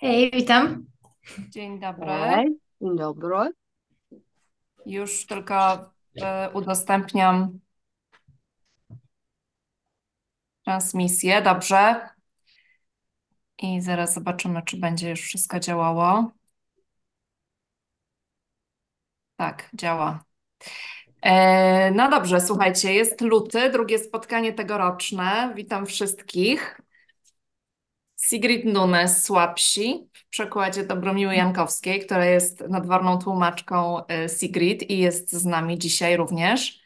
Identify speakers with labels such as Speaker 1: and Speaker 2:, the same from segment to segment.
Speaker 1: Hej, witam.
Speaker 2: Dzień dobry.
Speaker 3: Hej, dzień dobry.
Speaker 2: Już tylko e, udostępniam transmisję. Dobrze. I zaraz zobaczymy, czy będzie już wszystko działało. Tak, działa. E, No dobrze, słuchajcie, jest luty, drugie spotkanie tegoroczne. Witam wszystkich. Sigrid Nunes Słabsi w przekładzie Dobromiły Jankowskiej, która jest nadworną tłumaczką e, Sigrid i jest z nami dzisiaj również.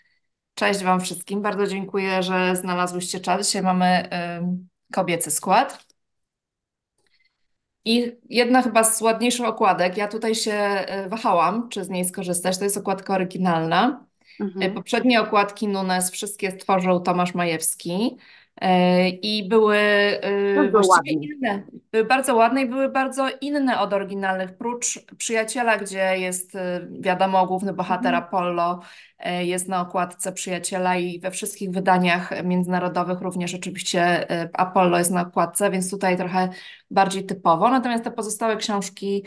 Speaker 2: Cześć Wam wszystkim, bardzo dziękuję, że znalazłyście czas. Dzisiaj mamy ym, kobiecy skład. I jedna chyba z ładniejszych okładek, ja tutaj się y, wahałam, czy z niej skorzystać, to jest okładka oryginalna. Y,
Speaker 3: Mhm.
Speaker 2: Poprzednie okładki Nunes wszystkie stworzył Tomasz Majewski y, i były y,
Speaker 3: Bardzo ładnie.
Speaker 2: inne. Były bardzo ładne i były bardzo inne od oryginalnych, prócz Przyjaciela, gdzie jest y, wiadomo główny bohater
Speaker 3: Mhm.
Speaker 2: Apollo jest na okładce Przyjaciela i we wszystkich wydaniach międzynarodowych również oczywiście Apollo jest na okładce, więc tutaj trochę bardziej typowo. Natomiast te pozostałe książki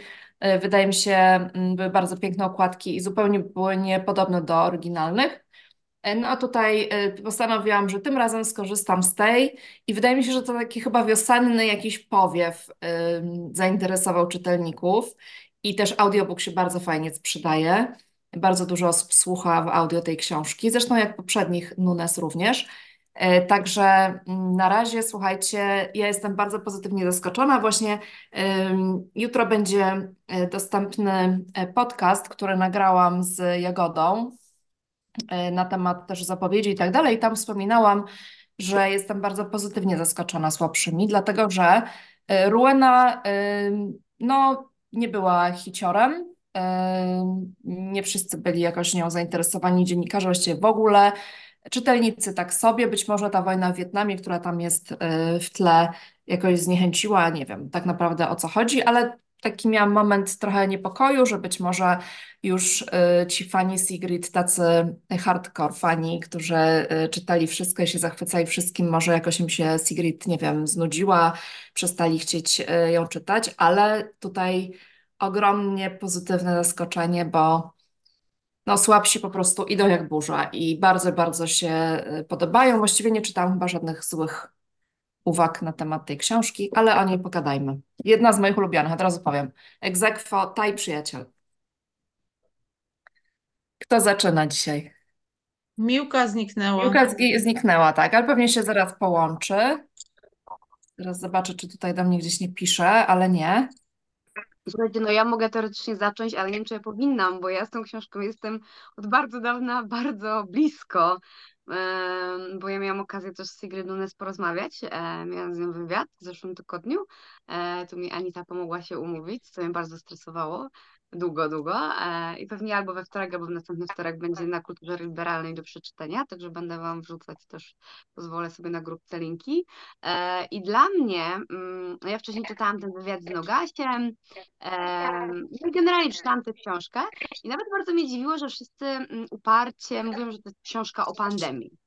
Speaker 2: wydaje mi się były bardzo piękne okładki i zupełnie były niepodobne do oryginalnych. E, No a tutaj y, postanowiłam, że tym razem skorzystam z tej i wydaje mi się, że to taki chyba wiosenny jakiś powiew zainteresował czytelników i też audiobook się bardzo fajnie sprzedaje. Bardzo dużo osób słucha w audio tej książki, zresztą jak poprzednich Nunes również. E, Także mm, na razie, słuchajcie, ja jestem bardzo pozytywnie zaskoczona. Właśnie jutro będzie e, dostępny e, podcast, który nagrałam z Jagodą e, na temat też zapowiedzi i tak dalej. Tam wspominałam, że jestem bardzo pozytywnie zaskoczona słabszymi, dlatego że e, Rowena ym, no, nie była hiciorem. Nie wszyscy byli jakoś nią zainteresowani, dziennikarze właściwie w ogóle. Czytelnicy tak sobie, być może ta wojna w Wietnamie, która tam jest y, w tle, jakoś zniechęciła, nie wiem tak naprawdę o co chodzi, ale taki miałam moment trochę niepokoju, że być może już y, ci fani Sigrid, tacy hardcore fani, którzy y, czytali wszystko i się zachwycali wszystkim, może jakoś im się Sigrid, nie wiem, znudziła, przestali chcieć y, ją czytać, ale tutaj ogromnie pozytywne zaskoczenie, bo no, słabsi po prostu idą jak burza i bardzo, bardzo się podobają. Właściwie nie czytałam chyba żadnych złych uwag na temat tej książki, ale o niej pogadajmy. Jedna z moich ulubionych, od razu powiem. Egzekwo, Taj Przyjaciel. Kto zaczyna dzisiaj?
Speaker 1: Miłka zniknęła.
Speaker 2: Piłka zgi- zniknęła, tak, ale pewnie się zaraz połączy. Zaraz zobaczę, czy tutaj do mnie gdzieś nie pisze, ale nie.
Speaker 3: Słuchajcie, no ja mogę teoretycznie zacząć, ale nie wiem, czy ja powinnam, bo ja z tą książką jestem od bardzo dawna bardzo blisko, bo ja miałam okazję też z Sigrid Nunes porozmawiać, e, miałam z nią wywiad w zeszłym tygodniu, e, tu mi Anita pomogła się umówić, co mnie bardzo stresowało, długo, długo e, i pewnie albo we wtorek, albo w następny wtorek będzie na kulturze liberalnej do przeczytania, także będę Wam wrzucać też, pozwolę sobie na grupce linki. E, I dla mnie, mm, ja wcześniej czytałam ten wywiad z Nogasiem, Em, No i generalnie czytałam tę książkę i nawet bardzo mnie dziwiło, że wszyscy mm, uparcie mówią, że to jest książka o pandemii.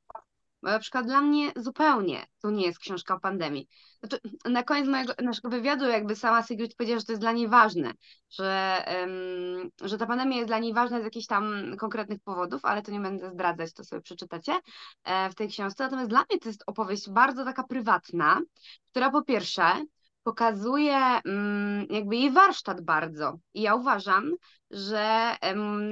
Speaker 3: Na przykład dla mnie zupełnie to nie jest książka o pandemii. Znaczy, na koniec mojego, naszego wywiadu jakby sama Sigrid powiedziała, że to jest dla niej ważne, że, em, że ta pandemia jest dla niej ważna z jakichś tam konkretnych powodów, ale to nie będę zdradzać, to sobie przeczytacie e, w tej książce. Natomiast dla mnie to jest opowieść bardzo taka prywatna, która po pierwsze pokazuje mm, jakby jej warsztat bardzo. I ja uważam, że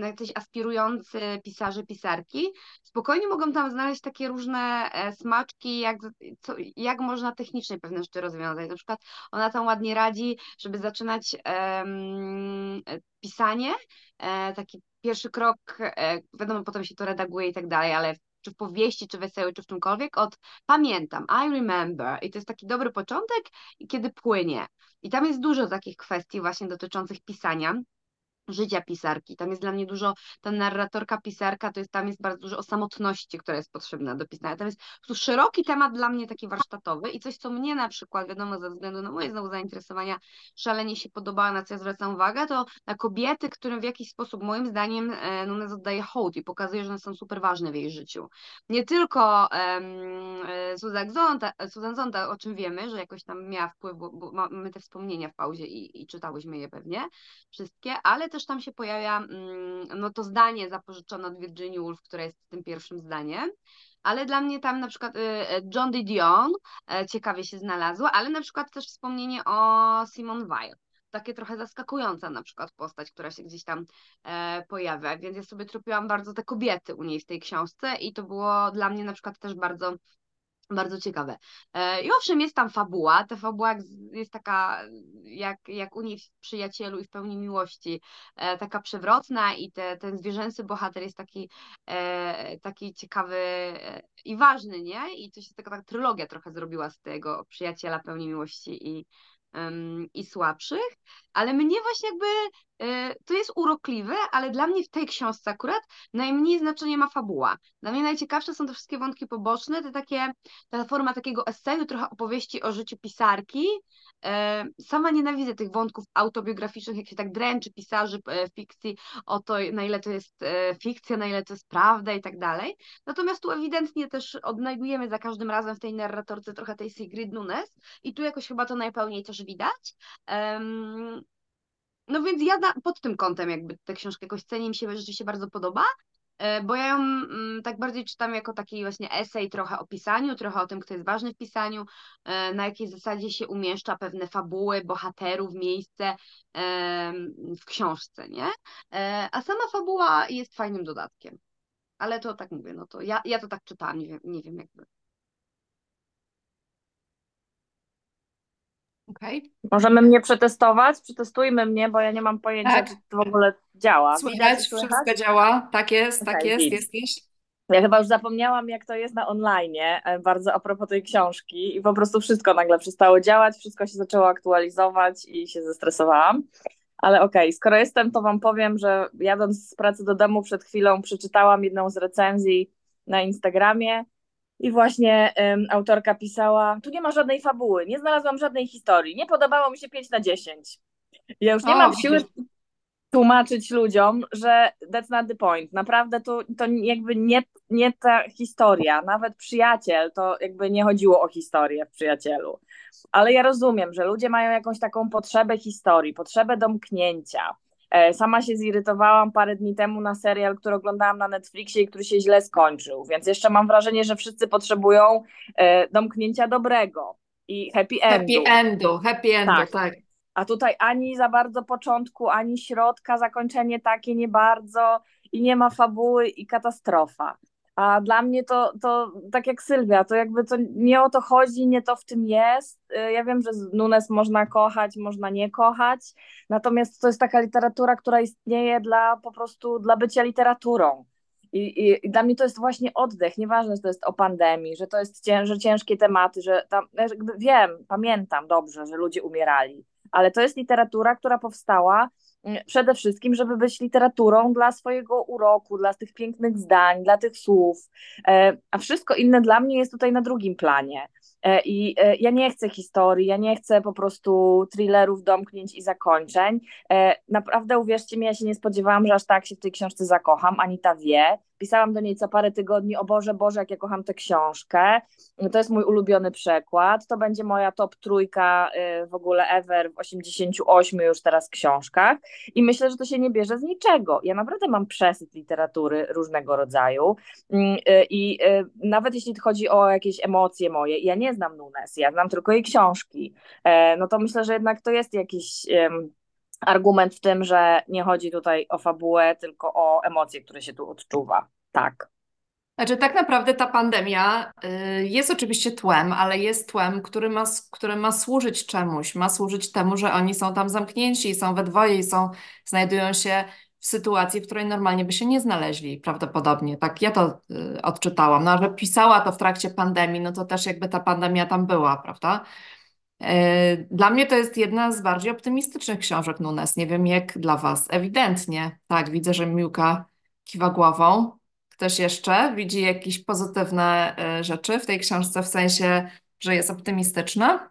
Speaker 3: jacyś aspirujący pisarze, pisarki spokojnie mogą tam znaleźć takie różne e, smaczki, jak, co, jak można technicznie pewne rzeczy rozwiązać. Na przykład ona tam ładnie radzi, żeby zaczynać em, pisanie, e, taki pierwszy krok, e, wiadomo, potem się to redaguje i tak dalej, ale czy w powieści, czy wesołej, czy w czymkolwiek, od pamiętam, I remember. I to jest taki dobry początek, kiedy płynie. I tam jest dużo takich kwestii właśnie dotyczących pisania. Życia pisarki. Tam jest dla mnie dużo, ta narratorka pisarka, to jest, tam jest bardzo dużo o samotności, która jest potrzebna do pisania. Tam jest prostu szeroki temat dla mnie taki warsztatowy i coś, co mnie na przykład, wiadomo, ze względu na moje znowu zainteresowania, szalenie się podoba, na co ja zwracam uwagę, to na kobiety, którym w jakiś sposób moim zdaniem e, Nunes oddaje hołd i pokazuje, że one są super ważne w jej życiu. Nie tylko um, Susan Zonta, Susan Zonta, o czym wiemy, że jakoś tam miała wpływ, bo, bo mamy te wspomnienia w pauzie i, i czytałyśmy je pewnie wszystkie, ale też tam się pojawia mm, no to zdanie zapożyczone od Virginia Woolf, które jest tym pierwszym zdaniem. Ale dla mnie tam na przykład y, y, John. Dion e, ciekawie się znalazło, ale na przykład też wspomnienie o Simone Weil takie trochę zaskakująca na przykład postać, która się gdzieś tam e, pojawia, więc ja sobie tropiłam bardzo te kobiety u niej w tej książce i to było dla mnie na przykład też bardzo bardzo ciekawe. E, I owszem, jest tam fabuła. Ta fabuła jest taka, jak, jak u niej w przyjacielu i w pełni miłości, e, taka przewrotna, i te, ten zwierzęcy bohater jest taki, e, taki ciekawy i ważny, nie? I to się taka, taka trylogia trochę zrobiła z tego przyjaciela pełni miłości i, i słabszych, ale mnie właśnie jakby to jest urokliwe, ale dla mnie w tej książce akurat najmniej znaczenie ma fabuła. Dla mnie najciekawsze są te wszystkie wątki poboczne, te takie, ta forma takiego eseju, trochę opowieści o życiu pisarki. Y, sama nienawidzę tych wątków autobiograficznych, jak się tak dręczy pisarzy y, w fikcji o to, na ile to jest fikcja, na ile to jest prawda i tak dalej. Natomiast tu ewidentnie też odnajdujemy za każdym razem w tej narratorce trochę tej Sigrid Nunes i tu jakoś chyba to najpełniej też widać. No więc ja na, pod tym kątem jakby tę książkę jakoś cenię, mi się rzeczywiście bardzo podoba, e, bo ja ją mm, tak bardziej czytam jako taki właśnie esej trochę o pisaniu, trochę o tym, kto jest ważny w pisaniu, e, na jakiej zasadzie się umieszcza pewne fabuły, bohaterów, miejsce w książce, nie? E, a sama fabuła jest fajnym dodatkiem. Ale to tak mówię, no to ja, ja to tak czytałam, nie wiem, nie wiem jakby.
Speaker 2: Okay.
Speaker 4: Możemy mnie przetestować? Przetestujmy mnie, bo ja nie mam pojęcia,
Speaker 2: tak.
Speaker 4: czy to w ogóle działa.
Speaker 2: Słychać, wszystko działa. Tak jest, okay, tak jest, widz. jesteś.
Speaker 4: Ja chyba już zapomniałam, jak to jest na online, e, bardzo a propos tej książki i po prostu wszystko nagle przestało działać, wszystko się zaczęło aktualizować i się zestresowałam. Ale okej, okay, skoro jestem, to Wam powiem, że jadąc z pracy do domu przed chwilą przeczytałam jedną z recenzji na Instagramie i właśnie autorka pisała, tu nie ma żadnej fabuły, nie znalazłam żadnej historii, nie podobało mi się 5 na 10. Ja już nie o, mam siły tłumaczyć ludziom, że that's not the point. Naprawdę to, to jakby nie, nie ta historia, nawet przyjaciel, to jakby nie chodziło o historię w przyjacielu. Ale ja rozumiem, że ludzie mają jakąś taką potrzebę historii, potrzebę domknięcia. E, sama się zirytowałam parę dni temu na serial, który oglądałam na Netflixie i który się źle skończył, więc jeszcze mam wrażenie, że wszyscy potrzebują e, domknięcia dobrego i happy endu.
Speaker 2: Happy endu, happy endu, tak. tak.
Speaker 4: A tutaj ani za bardzo początku, ani środka, zakończenie takie nie bardzo i nie ma fabuły i katastrofa. A dla mnie to, to tak jak Sylwia, to jakby to nie o to chodzi, nie to w tym jest. Y, ja wiem, że Nunes można kochać, można nie kochać, natomiast to jest taka literatura, która istnieje dla po prostu dla bycia literaturą. I, i, I, dla mnie to jest właśnie oddech, nieważne, że to jest o pandemii, że to jest cięż, że ciężkie tematy, że tam, wiem, pamiętam dobrze, że ludzie umierali, ale to jest literatura, która powstała przede wszystkim, żeby być literaturą dla swojego uroku, dla tych pięknych zdań, dla tych słów, e, a wszystko inne dla mnie jest tutaj na drugim planie. E, I e, ja nie chcę historii, ja nie chcę po prostu thrillerów, domknięć i zakończeń. Naprawdę uwierzcie mi, ja się nie spodziewałam, że aż tak się w tej książce zakocham. Anita wie. Pisałam do niej co parę tygodni, o Boże, Boże, jak ja kocham tę książkę. To jest mój ulubiony przekład. To będzie moja top trójka w ogóle ever w 88 już teraz książkach. I myślę, że to się nie bierze z niczego. Ja naprawdę mam przesyt literatury różnego rodzaju mm, y, i y, nawet jeśli chodzi o jakieś emocje moje, ja nie znam Nunes, ja znam tylko jej książki, e, no to myślę, że jednak to jest jakiś argument w tym, że nie chodzi tutaj o fabułę, tylko o emocje, które się tu odczuwa. Tak.
Speaker 2: Znaczy, tak naprawdę ta pandemia y, jest oczywiście tłem, ale jest tłem, który ma, który ma służyć czemuś. Ma służyć temu, że oni są tam zamknięci są we dwoje i są, znajdują się w sytuacji, w której normalnie by się nie znaleźli prawdopodobnie. Tak ja to y, odczytałam. No, a że pisała to w trakcie pandemii, no to też jakby ta pandemia tam była, prawda? E, Dla mnie to jest jedna z bardziej optymistycznych książek Nunes. Nie wiem jak dla Was. Ewidentnie. Tak, widzę, że Miłka kiwa głową. Ktoś jeszcze widzi jakieś pozytywne e, rzeczy w tej książce, w sensie, że jest optymistyczna?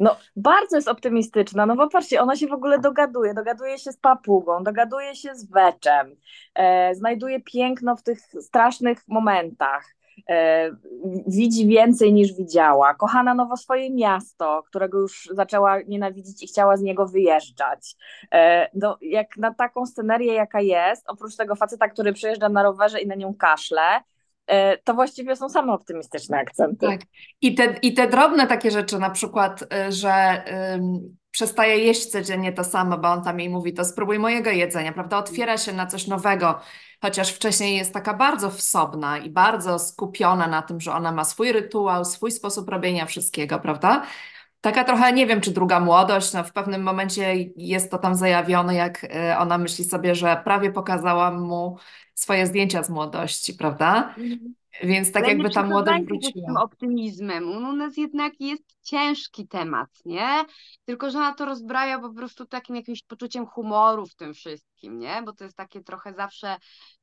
Speaker 4: No, bardzo jest optymistyczna, no bo patrzcie, ona się w ogóle dogaduje, dogaduje się z papugą, dogaduje się z weczem, e, znajduje piękno w tych strasznych momentach, widzi więcej niż widziała, kocha na nowo swoje miasto, którego już zaczęła nienawidzić i chciała z niego wyjeżdżać. E, no, jak na taką scenerię, jaka jest, oprócz tego faceta, który przyjeżdża na rowerze i na nią kaszle, e, to właściwie są same optymistyczne akcenty.
Speaker 2: Tak. I te, I te drobne takie rzeczy, na przykład, że przestaje jeść codziennie to samo, bo on tam jej mówi, to spróbuj mojego jedzenia, prawda? Otwiera się na coś nowego, chociaż wcześniej jest taka bardzo wsobna i bardzo skupiona na tym, że ona ma swój rytuał, swój sposób robienia wszystkiego, prawda? Taka trochę, nie wiem, czy druga młodość, no w pewnym momencie jest to tam zajawione, jak y, ona myśli sobie, że prawie pokazałam mu swoje zdjęcia z młodości, prawda? Więc tak
Speaker 3: Ale
Speaker 2: jakby ta młodość
Speaker 3: z tym
Speaker 2: wróciła.
Speaker 3: optymizmem. U nas jednak jest ciężki temat, nie? Tylko, że ona to rozbraja po prostu takim jakimś poczuciem humoru w tym wszystkim, nie? Bo to jest takie trochę zawsze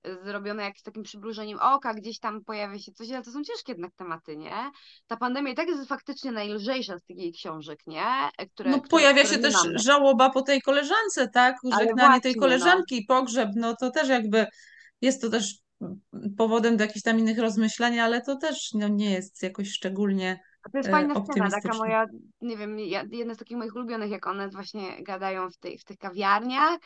Speaker 3: y, zrobione jak z takim przybrużeniem oka, gdzieś tam pojawia się coś, ale to są ciężkie jednak tematy, nie? Ta pandemia i tak jest faktycznie najlżejsza z tych jej książek, nie? E, Które,
Speaker 1: No
Speaker 3: które,
Speaker 1: pojawia
Speaker 3: które
Speaker 1: się też
Speaker 3: mamy.
Speaker 1: żałoba po tej koleżance, tak? Żegnanie tej
Speaker 3: no.
Speaker 1: koleżanki, pogrzeb, no to też jakby jest to też powodem do jakichś tam innych rozmyślań, ale to też no, nie jest jakoś szczególnie
Speaker 3: A to jest
Speaker 1: e,
Speaker 3: fajna scena, taka moja, nie wiem, jedna z takich moich ulubionych, jak one właśnie gadają w, tej, w tych kawiarniach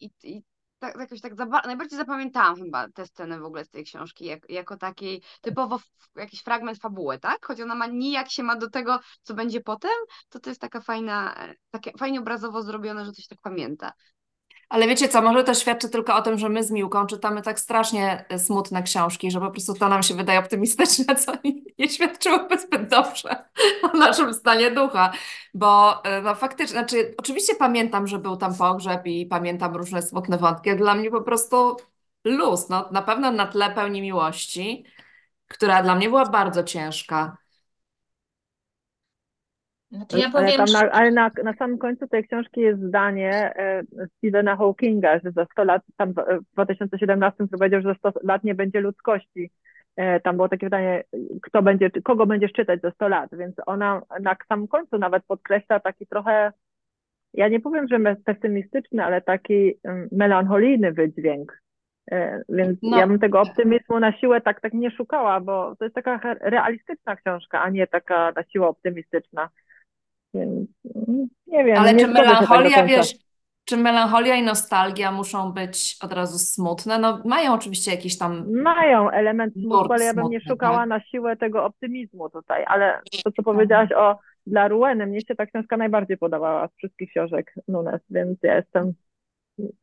Speaker 3: i, i tak, jakoś tak zaba- najbardziej zapamiętałam chyba tę scenę w ogóle z tej książki, jak, jako takiej typowo jakiś fragment fabuły, tak? Choć ona ma nijak się ma do tego, co będzie potem, to to jest taka fajna, e, takie fajnie obrazowo zrobione, że coś tak pamięta.
Speaker 2: Ale wiecie co, może to świadczy tylko o tym, że my z Miłką czytamy tak strasznie e, smutne książki, że po prostu to nam się wydaje optymistyczne, co nie, świadczyłoby zbyt dobrze o naszym stanie ducha. Bo e, no faktycznie, znaczy oczywiście pamiętam, że był tam pogrzeb i pamiętam różne smutne wątki, dla mnie po prostu luz, no na pewno na tle pełni miłości, która dla mnie była bardzo ciężka.
Speaker 1: Znaczy ja
Speaker 5: Ale,
Speaker 1: powiem,
Speaker 5: tam na, ale na, na samym końcu tej książki jest zdanie e, Stephena Hawkinga, że za 100 lat, tam w e, w 2017 powiedział, że za 100 lat nie będzie ludzkości. E, Tam było takie pytanie, kto będzie, kogo będziesz czytać za 100 lat, więc ona na samym końcu nawet podkreśla taki trochę, ja nie powiem, że pesymistyczny, ale taki em, melancholijny wydźwięk. E, Więc
Speaker 2: No.
Speaker 5: ja bym tego optymizmu na siłę tak, tak nie szukała, bo to jest taka realistyczna książka, a nie taka na siłę optymistyczna. Więc mm, nie wiem,
Speaker 2: Ale
Speaker 5: nie
Speaker 2: czy
Speaker 5: tak
Speaker 2: melancholia, wiesz, czy melancholia i nostalgia muszą być od razu smutne? No mają oczywiście jakiś tam
Speaker 5: Mają element smutku, ale ja bym nie
Speaker 2: smutny,
Speaker 5: szukała
Speaker 2: tak.
Speaker 5: na siłę tego optymizmu tutaj, ale to, co powiedziałaś o dla Rueny, mnie się ta książka najbardziej podobała z wszystkich książek Nunes, więc ja jestem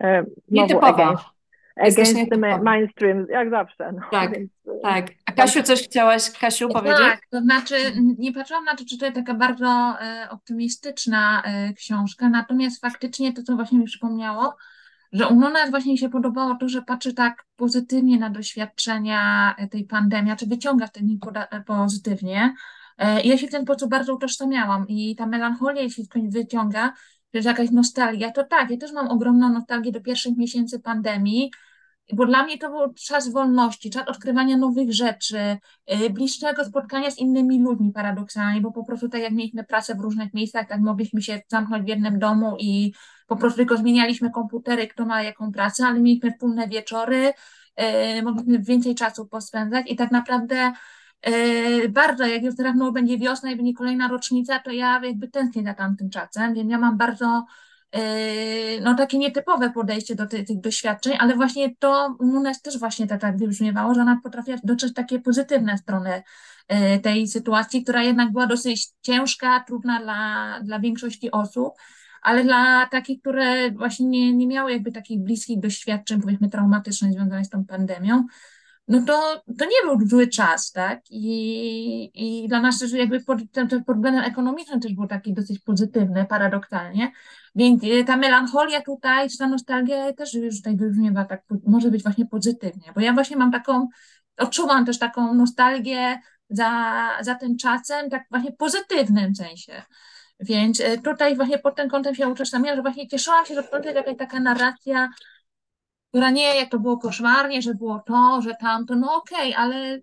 Speaker 5: e,
Speaker 2: nietypowa.
Speaker 5: Against, the mainstream, jak zawsze. No,
Speaker 2: Tak,
Speaker 5: więc,
Speaker 2: Tak. A Kasiu, coś chciałaś, Kasiu, powiedzieć?
Speaker 1: Tak, to znaczy nie patrzyłam na to, czy to jest taka bardzo e, optymistyczna e, książka, natomiast faktycznie to, co właśnie mi przypomniało, że u Nunes właśnie się podobało to, że patrzy tak pozytywnie na doświadczenia e, tej pandemii, czy wyciąga z nich poda- e, pozytywnie. E, I ja się w ten sposób bardzo utożsamiałam i ta melancholia, jeśli ktoś wyciąga, że jest jakaś nostalgia, to tak, ja też mam ogromną nostalgię do pierwszych miesięcy pandemii, bo dla mnie to był czas wolności, czas odkrywania nowych rzeczy, y, bliższego spotkania z innymi ludźmi paradoksalnie, bo po prostu tak jak mieliśmy pracę w różnych miejscach, tak mogliśmy się zamknąć w jednym domu i po prostu tylko zmienialiśmy komputery, kto ma jaką pracę, ale mieliśmy wspólne wieczory, y, mogliśmy więcej czasu pospędzać i tak naprawdę y, bardzo, jak już teraz no, będzie wiosna i będzie kolejna rocznica, to ja jakby tęsknię za tamtym czasem, więc ja mam bardzo no takie nietypowe podejście do ty, tych doświadczeń, ale właśnie to u też właśnie tak, tak wybrzmiewało, że ona potrafiła dotrzeć takie pozytywne strony yy, tej sytuacji, która jednak była dosyć ciężka, trudna dla, dla większości osób, ale dla takich, które właśnie nie, nie miały jakby takich bliskich doświadczeń, powiedzmy traumatycznych związanych z tą pandemią, no to, to nie był zły czas, tak? I, i dla nas też jakby pod, ten, ten pod względem ekonomicznym też był taki dosyć pozytywny, paradoksalnie. Więc y, ta melancholia tutaj, czy ta nostalgia też już tutaj wybrzmiewa tak, może być właśnie pozytywnie, bo ja właśnie mam taką, odczuwam też taką nostalgię za, za tym czasem, tak właśnie pozytywnym sensie. Więc e, tutaj właśnie pod tym kątem się utożsamiałam, że właśnie cieszyłam się, że końcu jakaś taka narracja, która nie, jak to było koszmarnie, że było to, że tamto, no okej, ale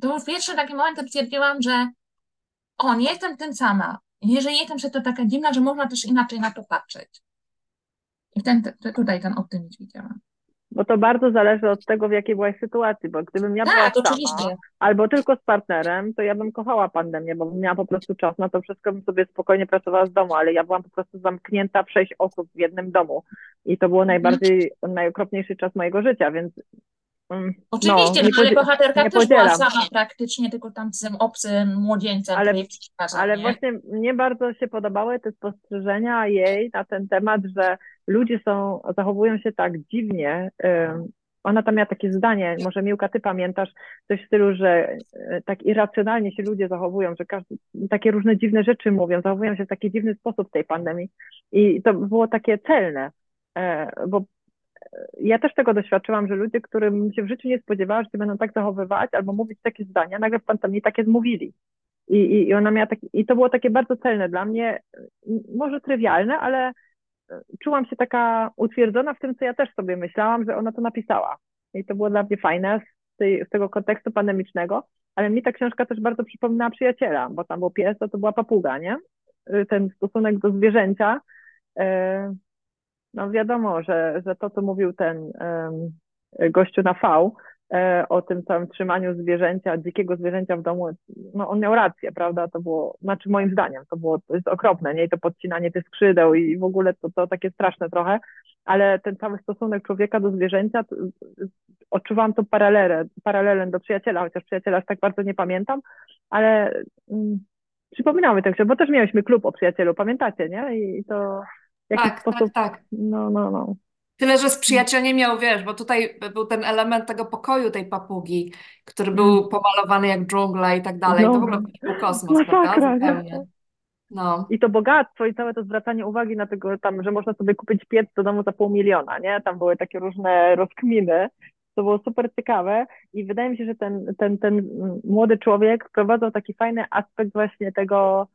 Speaker 1: to już pierwszy taki moment, stwierdziłam, że o, nie jestem tym sama. Jeżeli jestem, że to taka dziwna, że można też inaczej na to patrzeć. I ten, te- tutaj ten optymizm widziałam.
Speaker 5: Bo to bardzo zależy od tego, w jakiej byłaś sytuacji, bo gdybym ja była
Speaker 1: Tak,
Speaker 5: sama,
Speaker 1: oczywiście.
Speaker 5: albo tylko z partnerem, to ja bym kochała pandemię, bo miała po prostu czas na to wszystko, bym sobie spokojnie pracowała z domu, ale ja byłam po prostu zamknięta w sześć osób w jednym domu i to było
Speaker 1: Mhm.
Speaker 5: najbardziej, najokropniejszy czas mojego życia, więc
Speaker 1: Oczywiście,
Speaker 5: no,
Speaker 1: no, ale bohaterka też była
Speaker 5: podzielam.
Speaker 1: sama praktycznie, tylko tam z tym obcym młodzieńcem,
Speaker 5: Ale- Ale
Speaker 1: nie?
Speaker 5: właśnie mnie bardzo się podobały te spostrzeżenia jej na ten temat, że ludzie są, zachowują się tak dziwnie. Ona tam miała takie zdanie, może Miłka, ty pamiętasz, coś w stylu, że y, tak irracjonalnie się ludzie zachowują, że każdy, takie różne dziwne rzeczy mówią, zachowują się w taki dziwny sposób w tej pandemii. I to było takie celne, e, bo ja też tego doświadczyłam, że ludzie, którym się w życiu nie spodziewała, że się będą tak zachowywać albo mówić takie zdania, nagle w pandemii takie zmówili. I, i, I ona miała taki, i to było takie bardzo celne dla mnie, może trywialne, ale czułam się taka utwierdzona w tym, co ja też sobie myślałam, że ona to napisała. I to było dla mnie fajne z, tej, z tego kontekstu pandemicznego, ale mi ta książka też bardzo przypominała przyjaciela, bo tam był pies, to to była papuga, nie? Y, Ten stosunek do zwierzęcia. No wiadomo, że, że to, co mówił ten gościu na V e, o tym całym trzymaniu zwierzęcia, dzikiego zwierzęcia w domu, no on miał rację, prawda? To było, znaczy moim zdaniem, to było, to jest okropne, nie? I to podcinanie tych skrzydeł i w ogóle to, to takie straszne trochę, ale ten cały stosunek człowieka do zwierzęcia, to, odczuwam to paralelę, paralelem do przyjaciela, chociaż przyjaciela aż tak bardzo nie pamiętam, ale mm, przypominały także, bo też mieliśmy klub o przyjacielu, pamiętacie, nie? I to w jakiś
Speaker 2: Tak,
Speaker 5: sposób,
Speaker 2: tak, tak.
Speaker 5: no, no, no.
Speaker 2: Tyle, że z przyjaciel nie miał, wiesz, bo tutaj był ten element tego pokoju tej papugi, który był
Speaker 5: Mm.
Speaker 2: pomalowany jak dżungla i tak dalej. To w
Speaker 5: No.
Speaker 2: ogóle był kosmos,
Speaker 5: Masakra,
Speaker 2: prawda?
Speaker 5: nie?
Speaker 2: Zupełnie. No.
Speaker 5: I to bogactwo i całe to zwracanie uwagi na tego tam, że można sobie kupić piec do domu za pół miliona, nie? Tam były takie różne rozkminy. To było super ciekawe i wydaje mi się, że ten, ten, ten młody człowiek wprowadzał taki fajny aspekt właśnie tego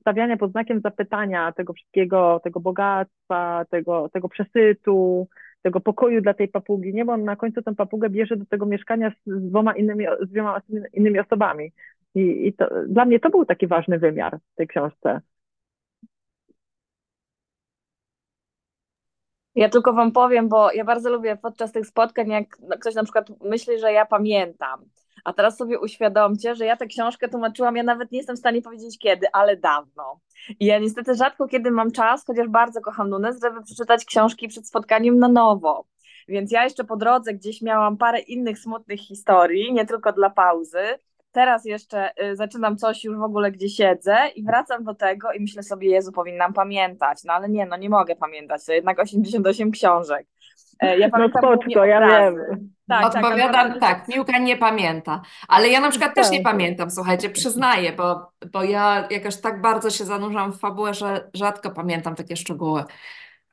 Speaker 5: stawiania pod znakiem zapytania tego wszystkiego, tego bogactwa, tego, tego przesytu, tego pokoju dla tej papugi, nie? Bo on na końcu tę papugę bierze do tego mieszkania z, z dwoma innymi, z dwiema innymi osobami. I, i to, dla mnie to był taki ważny wymiar w tej książce.
Speaker 4: Ja tylko wam powiem, bo ja bardzo lubię podczas tych spotkań, jak ktoś na przykład myśli, że ja pamiętam. A teraz sobie uświadomcie, że ja tę książkę tłumaczyłam, ja nawet nie jestem w stanie powiedzieć kiedy, ale dawno. I ja niestety rzadko kiedy mam czas, chociaż bardzo kocham Nunes, żeby przeczytać książki przed spotkaniem na nowo. Więc ja jeszcze po drodze gdzieś miałam parę innych smutnych historii, nie tylko dla pauzy. Teraz jeszcze y, zaczynam coś już w ogóle, gdzie siedzę i wracam do tego i myślę sobie, Jezu, powinnam pamiętać. No ale nie, no nie mogę pamiętać, to jednak 88 książek. E, Ja
Speaker 5: No
Speaker 4: pamiętam
Speaker 5: spoczko,
Speaker 4: głównie
Speaker 5: ja wiem.
Speaker 4: Tak, tak,
Speaker 2: Odpowiadam,
Speaker 4: bardzo-
Speaker 2: tak, Miłka nie pamięta. Ale ja na przykład też nie
Speaker 5: Tak.
Speaker 2: pamiętam, słuchajcie, przyznaję, bo, bo ja jakoś tak bardzo się zanurzam w fabułę, że rzadko pamiętam takie szczegóły.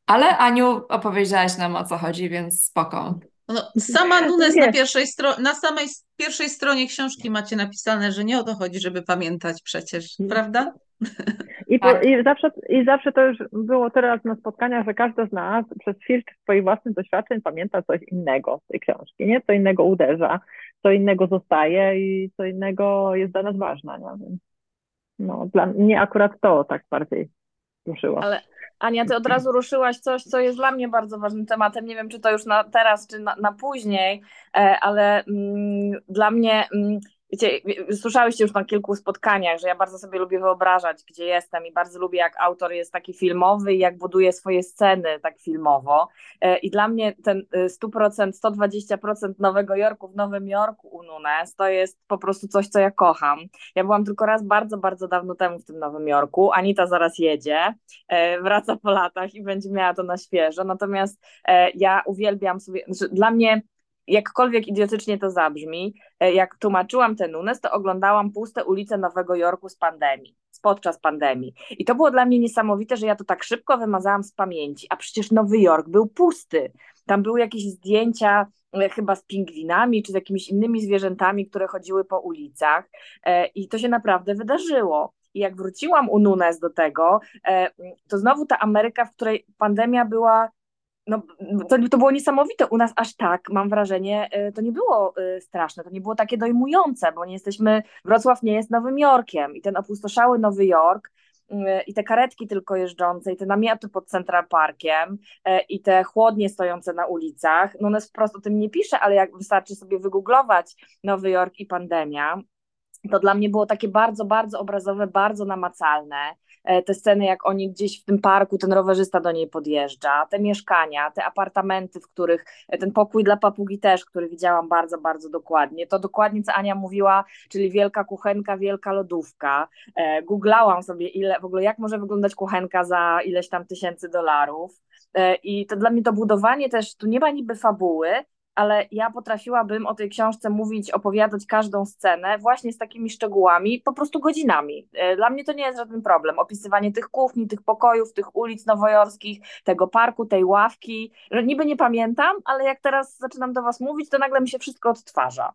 Speaker 2: Ale Aniu, opowiedziałaś nam o co chodzi, więc spoko.
Speaker 6: No, sama Nunes na pierwszej stro- na samej pierwszej stronie książki macie napisane, że nie o to chodzi, żeby pamiętać przecież, prawda?
Speaker 5: I, po,
Speaker 2: Tak.
Speaker 5: i, zawsze, I zawsze to już było teraz na spotkaniach, że każdy z nas przez filtr swoich własnych doświadczeń pamięta coś innego z tej książki, nie? Co innego uderza, co innego zostaje i co innego jest dla nas ważne, nie? No, dla mnie akurat to tak bardziej ruszyło.
Speaker 4: Ale Ania, ty od razu ruszyłaś coś, co jest dla mnie bardzo ważnym tematem. Nie wiem, czy to już na teraz, czy na, na później, e, ale mm, dla mnie, mm, wiecie, słyszałyście już na kilku spotkaniach, że ja bardzo sobie lubię wyobrażać, gdzie jestem i bardzo lubię, jak autor jest taki filmowy i jak buduje swoje sceny tak filmowo. E, I dla mnie ten y, 100%, 120% Nowego Jorku w Nowym Jorku u Nunes to jest po prostu coś, co ja kocham. Ja byłam tylko raz bardzo, bardzo dawno temu w tym Nowym Jorku. Anita zaraz jedzie, e, wraca po latach i będzie miała to na świeżo. Natomiast e, ja uwielbiam sobie, znaczy dla mnie jakkolwiek idiotycznie to zabrzmi, e, jak tłumaczyłam ten Nunes, to oglądałam puste ulice Nowego Jorku z pandemii, podczas pandemii. I to było dla mnie niesamowite, że ja to tak szybko wymazałam z pamięci, a przecież Nowy Jork był pusty. Tam były jakieś zdjęcia e, chyba z pingwinami, czy z jakimiś innymi zwierzętami, które chodziły po ulicach e, i to się naprawdę wydarzyło. I jak wróciłam u Nunes do tego, to znowu ta Ameryka, w której pandemia była no, to, to było niesamowite. U nas aż tak, mam wrażenie, e, to nie było e, straszne, to nie było takie dojmujące, bo nie jesteśmy, Wrocław nie jest Nowym Jorkiem i ten opustoszały Nowy Jork e, i te karetki tylko jeżdżące, i te namioty pod Central Parkiem, i te chłodnie stojące na ulicach, no one wprost o tym nie pisze, ale jak wystarczy sobie wygooglować Nowy Jork i pandemia, to dla mnie było takie bardzo, bardzo obrazowe, bardzo namacalne. E, te sceny, jak oni gdzieś w tym parku, ten rowerzysta do niej podjeżdża, te mieszkania, te apartamenty, w których e, ten pokój dla papugi też, który widziałam bardzo, bardzo dokładnie. To dokładnie, co Ania mówiła, czyli wielka kuchenka, wielka lodówka. E, googlałam sobie, ile w ogóle, jak może wyglądać kuchenka za ileś tam tysięcy dolarów. I to dla mnie to budowanie też, tu nie ma niby fabuły, ale ja potrafiłabym o tej książce mówić, opowiadać każdą scenę właśnie z takimi szczegółami, po prostu godzinami. E, dla mnie to nie jest żaden problem. Opisywanie tych kuchni, tych pokojów, tych ulic nowojorskich, tego parku, tej ławki. Niby nie pamiętam, ale jak teraz zaczynam do Was mówić, to nagle mi się wszystko odtwarza.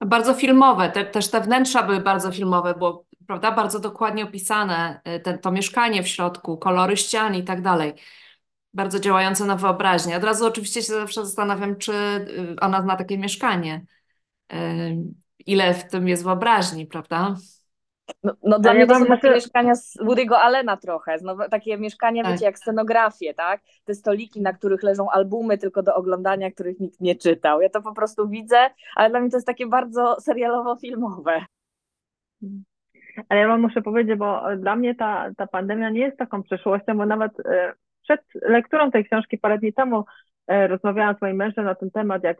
Speaker 2: Bardzo filmowe, te, też te wnętrza były bardzo filmowe, bo prawda, bardzo dokładnie opisane, e, te, to mieszkanie w środku, kolory ścian i tak dalej bardzo działające na wyobraźnię. Od razu oczywiście się zawsze zastanawiam, czy y, ona zna takie mieszkanie. Y, ile w tym jest wyobraźni, prawda?
Speaker 4: No, no dla mnie to są takie mieszkania z Woody'ego Allena trochę, Znowu, takie mieszkania, tak. wiecie, jak scenografie, tak? Te stoliki, na których leżą albumy tylko do oglądania, których nikt nie czytał. Ja to po prostu widzę, ale dla mnie to jest takie bardzo serialowo-filmowe.
Speaker 5: Ale ja wam muszę powiedzieć, bo dla mnie ta, ta pandemia nie jest taką przeszłością, bo nawet y, przed lekturą tej książki parę dni temu e, rozmawiałam z moim mężem na ten temat, jak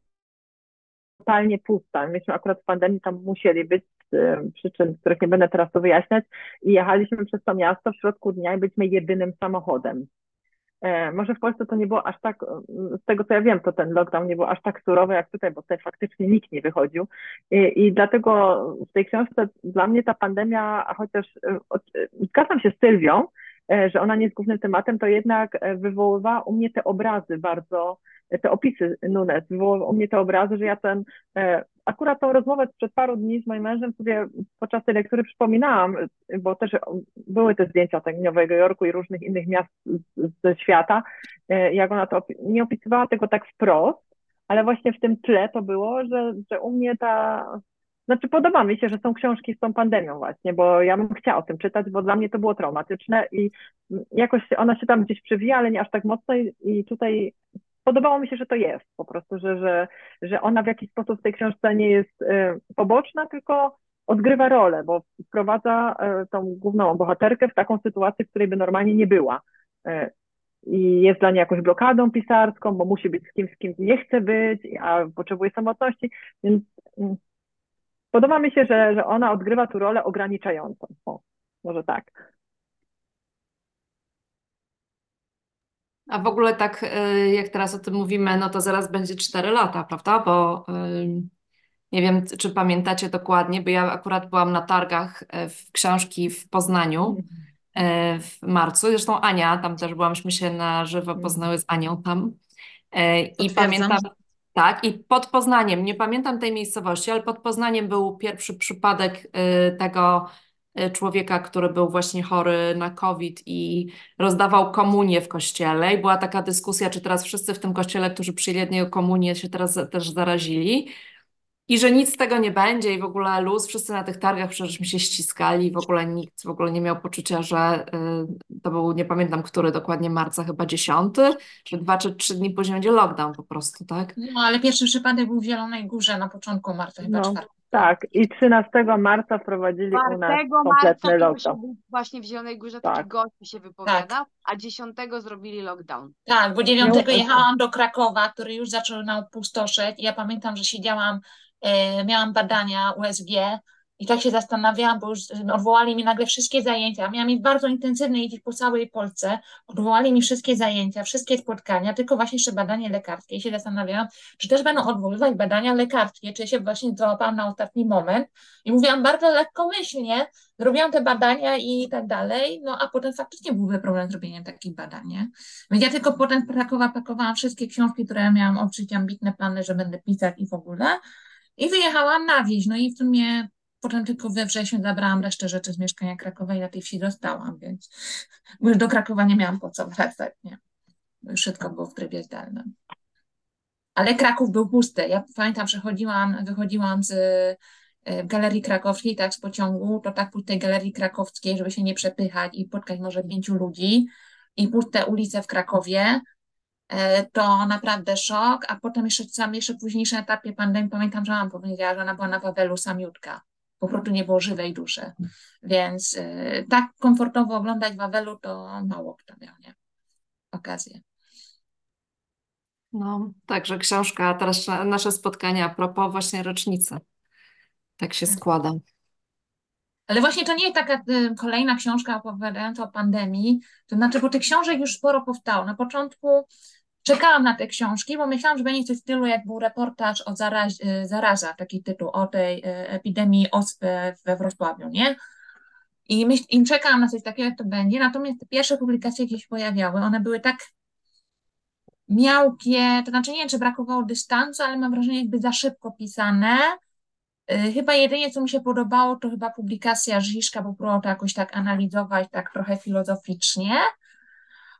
Speaker 5: totalnie pusta. Myśmy akurat w pandemii tam musieli być z e, przyczyn, których nie będę teraz tu wyjaśniać i jechaliśmy przez to miasto w środku dnia i byliśmy jedynym samochodem. E, może w Polsce to nie było aż tak, z tego co ja wiem, to ten lockdown nie był aż tak surowy jak tutaj, bo tutaj faktycznie nikt nie wychodził. I, i dlatego w tej książce dla mnie ta pandemia, a chociaż zgadzam się z Sylwią, że ona nie jest głównym tematem, to jednak e, wywoływa u mnie te obrazy bardzo, e, te opisy Nunes, wywoływa u mnie te obrazy, że ja ten, akurat tą rozmowę sprzed paru dni z moim mężem sobie podczas tej lektury przypominałam, bo też były te zdjęcia tak, Nowego Jorku i różnych innych miast ze świata, jak ona to, nie opisywała tego tak wprost, ale właśnie w tym tle to było, że, że u mnie ta znaczy podoba mi się, że są książki z tą pandemią właśnie, bo ja bym chciała o tym czytać, bo dla mnie to było traumatyczne i jakoś ona się tam gdzieś przewija, ale nie aż tak mocno i, i tutaj podobało mi się, że to jest po prostu, że, że, że ona w jakiś sposób w tej książce nie jest y, poboczna, tylko odgrywa rolę, bo wprowadza y, tą główną bohaterkę w taką sytuację, w której by normalnie nie była. Y, i jest dla niej jakąś blokadą pisarską, bo musi być z kimś, z kim nie chce być, a potrzebuje samotności, więc mm, Podoba mi się, że, że ona odgrywa tu rolę ograniczającą. O, może tak.
Speaker 2: A w ogóle tak, y, jak teraz o tym mówimy, no to zaraz będzie 4 lata, prawda? Bo y, nie wiem, czy pamiętacie dokładnie, bo ja akurat byłam na targach y, w książki w Poznaniu w marcu. Zresztą Ania, tam też byłam, myśmy się na żywo mhm. poznały z Anią tam. I pamiętam, tak, i pod Poznaniem, nie pamiętam tej miejscowości, ale pod Poznaniem był pierwszy przypadek y, tego y, człowieka, który był właśnie chory na COVID i rozdawał komunię w kościele. I była taka dyskusja, czy teraz wszyscy w tym kościele, którzy przyjęli komunię, się teraz też zarazili. I że nic z tego nie będzie i w ogóle luz, wszyscy na tych targach przecież mi się ściskali, w ogóle nikt w ogóle nie miał poczucia, że y, to był, nie pamiętam, który dokładnie marca, chyba dziesiąty, że dwa czy trzy dni później będzie lockdown po prostu, tak?
Speaker 1: No, ale pierwszy przypadek był w Zielonej Górze na początku marca, chyba no,
Speaker 5: Tak, i 13 marca wprowadzili u nas kompletny lockdown.
Speaker 3: Był właśnie w Zielonej Górze tak. taki gość się wypowiada, tak. a 10 zrobili lockdown.
Speaker 1: Tak, bo 9 jechałam do Krakowa, który już zaczął nam pustoszeć i ja pamiętam, że siedziałam miałam badania USG i tak się zastanawiałam, bo już odwołali mi nagle wszystkie zajęcia. Miałam mieć bardzo intensywne jeździć po całej Polsce. Odwołali mi wszystkie zajęcia, wszystkie spotkania, tylko właśnie jeszcze badanie lekarskie. I się zastanawiałam, czy też będą odwoływać badania lekarskie, czy się właśnie załapałam na ostatni moment. I mówiłam bardzo lekkomyślnie, zrobiłam te badania i tak dalej, no a potem faktycznie byłby problem z zrobieniem takich badań, nie? Więc ja tylko potem z pakowałam wszystkie książki, które miałam odczyć ambitne plany, że będę pisać i w ogóle. I wyjechałam na wieś. No i w sumie potem tylko we wrześniu zabrałam resztę rzeczy z mieszkania Krakowa i na tej wsi dostałam, więc bo już do Krakowa nie miałam po co wracać, nie. Już wszystko było w trybie zdalnym. Ale Kraków był pusty. Ja pamiętam, przechodziłam, wychodziłam z e, Galerii Krakowskiej, tak z pociągu, to tak pustej Galerii Krakowskiej, żeby się nie przepychać i spotkać może pięciu ludzi i puste ulice w Krakowie, to naprawdę szok, a potem jeszcze sam jeszcze późniejszym etapie pandemii pamiętam, że mam powiedziała, że ona była na Wawelu samiutka. Po prostu nie było żywej duszy. Więc e, tak komfortowo oglądać Wawelu to mało kto miał, nie? Okazję.
Speaker 2: No, także książka, teraz nasze spotkania a propos właśnie rocznicy. Tak się
Speaker 1: Tak.
Speaker 2: składa.
Speaker 1: Ale właśnie to nie jest taka y, kolejna książka opowiadająca o pandemii, to znaczy, bo tych książek już sporo powstało. Na początku czekałam na te książki, bo myślałam, że będzie coś w stylu, jak był reportaż o zaraz, y, zaraza, taki tytuł, o tej y, epidemii ospy we Wrocławiu, nie? I, myśl, I czekałam na coś takiego, jak to będzie. Natomiast te pierwsze publikacje, jakie się pojawiały, one były tak miałkie, to znaczy nie wiem, czy brakowało dystansu, ale mam wrażenie, jakby za szybko pisane. Chyba jedynie, co mi się podobało, to chyba publikacja Żiszka, bo próbował to jakoś tak analizować, tak trochę filozoficznie,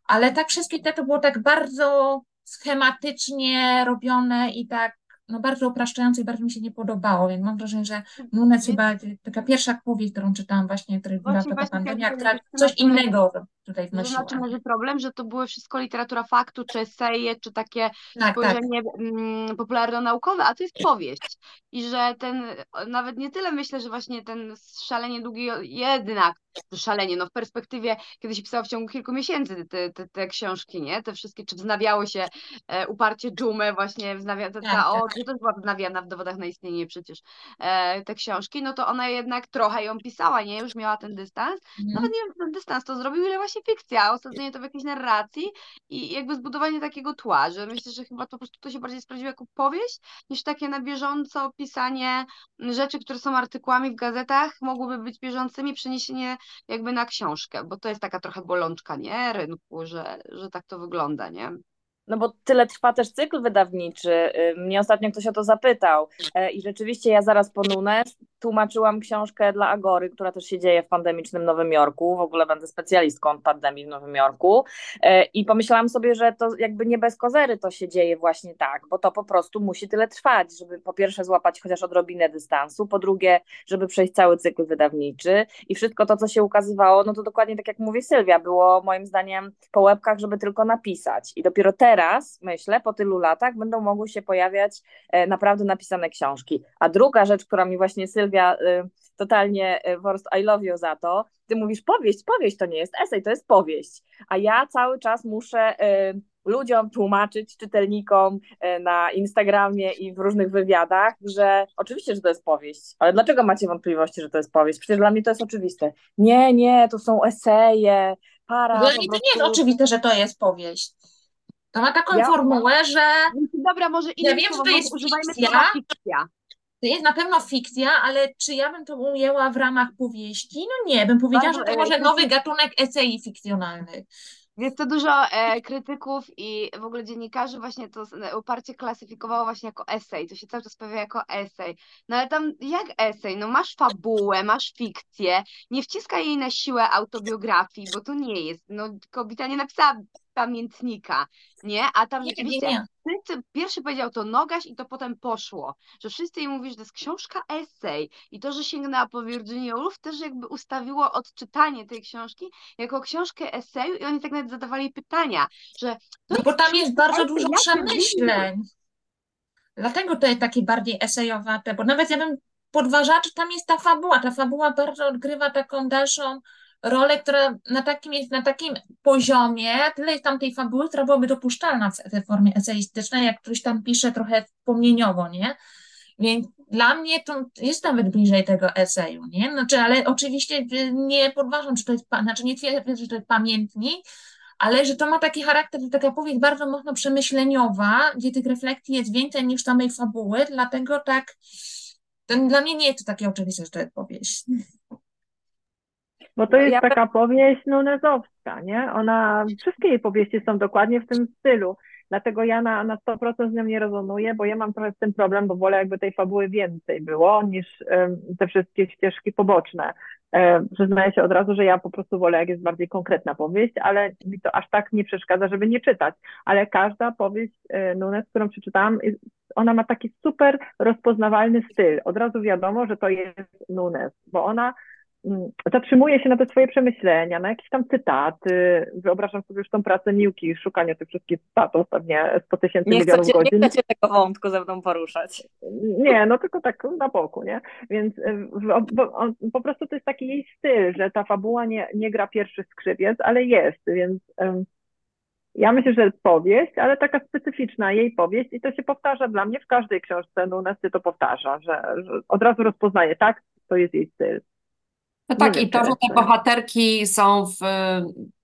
Speaker 1: ale tak wszystkie te to było tak bardzo schematycznie robione i tak no bardzo upraszczające i bardzo mi się nie podobało, więc mam wrażenie, że Nunes chyba taka pierwsza powieść, którą czytałam właśnie, której była taka pandemia, która coś innego tutaj
Speaker 3: Że
Speaker 1: wnosiła.
Speaker 3: na czym leży problem, że to były wszystko literatura faktu, czy eseje, czy takie
Speaker 1: Tak, tak.
Speaker 3: spojrzenie mm, popularno-naukowe, a to jest powieść. I że ten, nawet nie tyle myślę, że właśnie ten szalenie długi, jednak to szalenie, no w perspektywie, kiedy się pisało w ciągu kilku miesięcy te, te, te książki, nie? Te wszystkie, czy wznawiało się e, uparcie dżumę, właśnie wznawia, ta,
Speaker 1: Tak,
Speaker 3: ta, o,
Speaker 1: tak.
Speaker 3: też była wznawiana w dowodach na istnienie przecież e, te książki, no to ona jednak trochę ją pisała, nie? Już miała ten dystans,
Speaker 1: Mhm.
Speaker 3: nawet nie wiem, czy ten dystans to zrobił, ile właśnie fikcja, a osadzenie to w jakiejś narracji i jakby zbudowanie takiego tła, że myślę, że chyba to po prostu to się bardziej sprawdziło jako powieść, niż takie na bieżąco pisanie rzeczy, które są artykułami w gazetach, mogłyby być bieżącymi, przeniesienie jakby na książkę, bo to jest taka trochę bolączka, nie, rynku, że, że tak to wygląda, nie?
Speaker 4: No bo tyle trwa też cykl wydawniczy. Y, Mnie ostatnio ktoś o to zapytał. E, I rzeczywiście ja zaraz po Nunes tłumaczyłam książkę dla Agory, która też się dzieje w pandemicznym Nowym Jorku. W ogóle będę specjalistką od pandemii w Nowym Jorku. E, I pomyślałam sobie, że to jakby nie bez kozery to się dzieje właśnie tak, bo to po prostu musi tyle trwać, żeby po pierwsze złapać chociaż odrobinę dystansu, po drugie, żeby przejść cały cykl wydawniczy i wszystko to, co się ukazywało, no to dokładnie tak jak mówi Sylwia, było moim zdaniem po łebkach, żeby tylko napisać. I dopiero teraz, myślę, po tylu latach będą mogły się pojawiać e, naprawdę napisane książki. A druga rzecz, która mi właśnie Sylwia e, totalnie, e, po prostu I love you za to, ty mówisz powieść, powieść to nie jest esej, to jest powieść. A ja cały czas muszę e, ludziom tłumaczyć, czytelnikom na Instagramie i w różnych wywiadach, że oczywiście, że to jest powieść, ale dlaczego macie wątpliwości, że to jest powieść? Przecież dla mnie to jest oczywiste. Nie, nie, to są eseje, para.
Speaker 1: Dla mnie to nie jest oczywiste, że to jest powieść. To ma taką
Speaker 4: Ja-
Speaker 1: formułę, że
Speaker 3: Dobra, może innym
Speaker 1: wiem, że to jest
Speaker 3: używajmy
Speaker 1: fikcja. Jest na pewno fikcja, ale czy ja bym to ujęła w ramach powieści? No nie, bym powiedziała,
Speaker 3: Bardzo,
Speaker 1: że to
Speaker 3: e,
Speaker 1: może
Speaker 3: to-
Speaker 1: nowy gatunek esei fikcjonalnych.
Speaker 3: Jest to dużo e, krytyków i w ogóle dziennikarzy właśnie to z- uparcie klasyfikowało właśnie jako esej. To się cały czas pojawia jako esej. No ale tam jak esej? No masz fabułę, masz fikcję, nie wciskaj jej na siłę autobiografii, bo to nie jest. No kobieta nie napisała pamiętnika, nie? A tam
Speaker 1: Nie, nie,
Speaker 3: rzeczywiście
Speaker 1: nie.
Speaker 3: wszyscy, pierwszy powiedział to Nogaś i to potem poszło, że wszyscy jej mówisz, że to jest książka esej i to, że sięgnęła po Virginia Woolf też jakby ustawiło odczytanie tej książki jako książkę eseju i oni tak nawet zadawali pytania, że
Speaker 1: No bo tam jest bardzo
Speaker 3: esej,
Speaker 1: dużo przemyśleń. Dlatego to jest takie bardziej esejowate, bo nawet ja bym podważała, czy tam jest ta fabuła. Ta fabuła bardzo odgrywa taką dalszą rolę, która na takim jest, na takim poziomie, tyle jest tam tej fabuły, która byłaby dopuszczalna w tej formie eseistycznej, jak ktoś tam pisze trochę wspomnieniowo, nie? Więc dla mnie to jest nawet bliżej tego eseju, nie? Znaczy, ale oczywiście y, nie podważam, czy to jest, znaczy nie twierdzę, że to jest pamiętnik, ale że to ma taki charakter, że taka powieść bardzo mocno przemyśleniowa, gdzie tych refleksji jest więcej niż samej fabuły, dlatego tak, to dla mnie nie jest to takie oczywiste, że to jest powieść.
Speaker 5: Bo to jest
Speaker 4: Ja-
Speaker 5: taka powieść nunezowska, nie? Ona, wszystkie jej powieści są dokładnie w tym stylu. Dlatego ja na, na 100% z nią nie rezonuję, bo ja mam trochę z tym problem, bo wolę jakby tej fabuły więcej było niż um, te wszystkie ścieżki poboczne. E, przyznaję się od razu, że ja po prostu wolę, jak jest bardziej konkretna powieść, ale mi to aż tak nie przeszkadza, żeby nie czytać. Ale każda powieść e, Nunes, którą przeczytałam, ona ma taki super rozpoznawalny styl. Od razu wiadomo, że to jest Nunes, bo ona mm, zatrzymuje się na te swoje przemyślenia, na jakieś tam cytaty. Wyobrażam sobie już tą pracę Niuki, szukanie tych wszystkich cytatów, pewnie 100 tysięcy milionów godzin.
Speaker 4: Nie chcecie tego wątku ze mną poruszać.
Speaker 5: Nie, no tylko tak na boku, nie? Więc bo, on, po prostu to jest taki jej styl, że ta fabuła nie, nie gra pierwszy skrzypiec, ale jest, więc um, ja myślę, że powieść, ale taka specyficzna jej powieść i to się powtarza dla mnie w każdej książce Nunes się to powtarza, że, że od razu rozpoznaje, tak, to jest jej styl.
Speaker 2: No tak,
Speaker 5: Nie
Speaker 2: i
Speaker 5: wiem,
Speaker 2: to, że te bohaterki są w,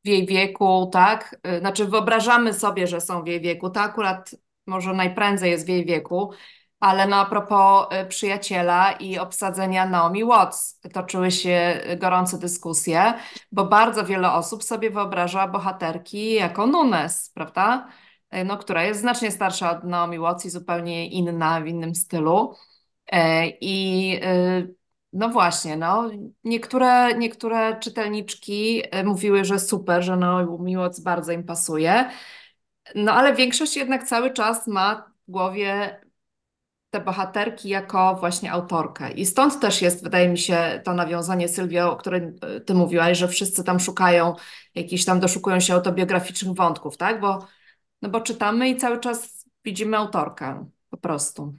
Speaker 2: w jej wieku, tak? Y, Znaczy wyobrażamy sobie, że są w jej wieku. To akurat może najprędzej jest w jej wieku, ale no a propos y, przyjaciela i obsadzenia Naomi Watts, toczyły się y, gorące dyskusje, bo bardzo wiele osób sobie wyobraża bohaterki jako Nunes, prawda? No, która jest znacznie starsza od Naomi Watts i zupełnie inna, w innym stylu. I no właśnie, no, niektóre, niektóre czytelniczki e, mówiły, że super, że no, Watts bardzo im pasuje, no ale większość jednak cały czas ma w głowie te bohaterki jako właśnie autorkę. I stąd też jest, wydaje mi się, to nawiązanie, Sylwio, o którym e, ty mówiłaś, że wszyscy tam szukają, jakiś tam doszukują się autobiograficznych wątków, tak? Bo, no bo czytamy i cały czas widzimy autorkę, po prostu.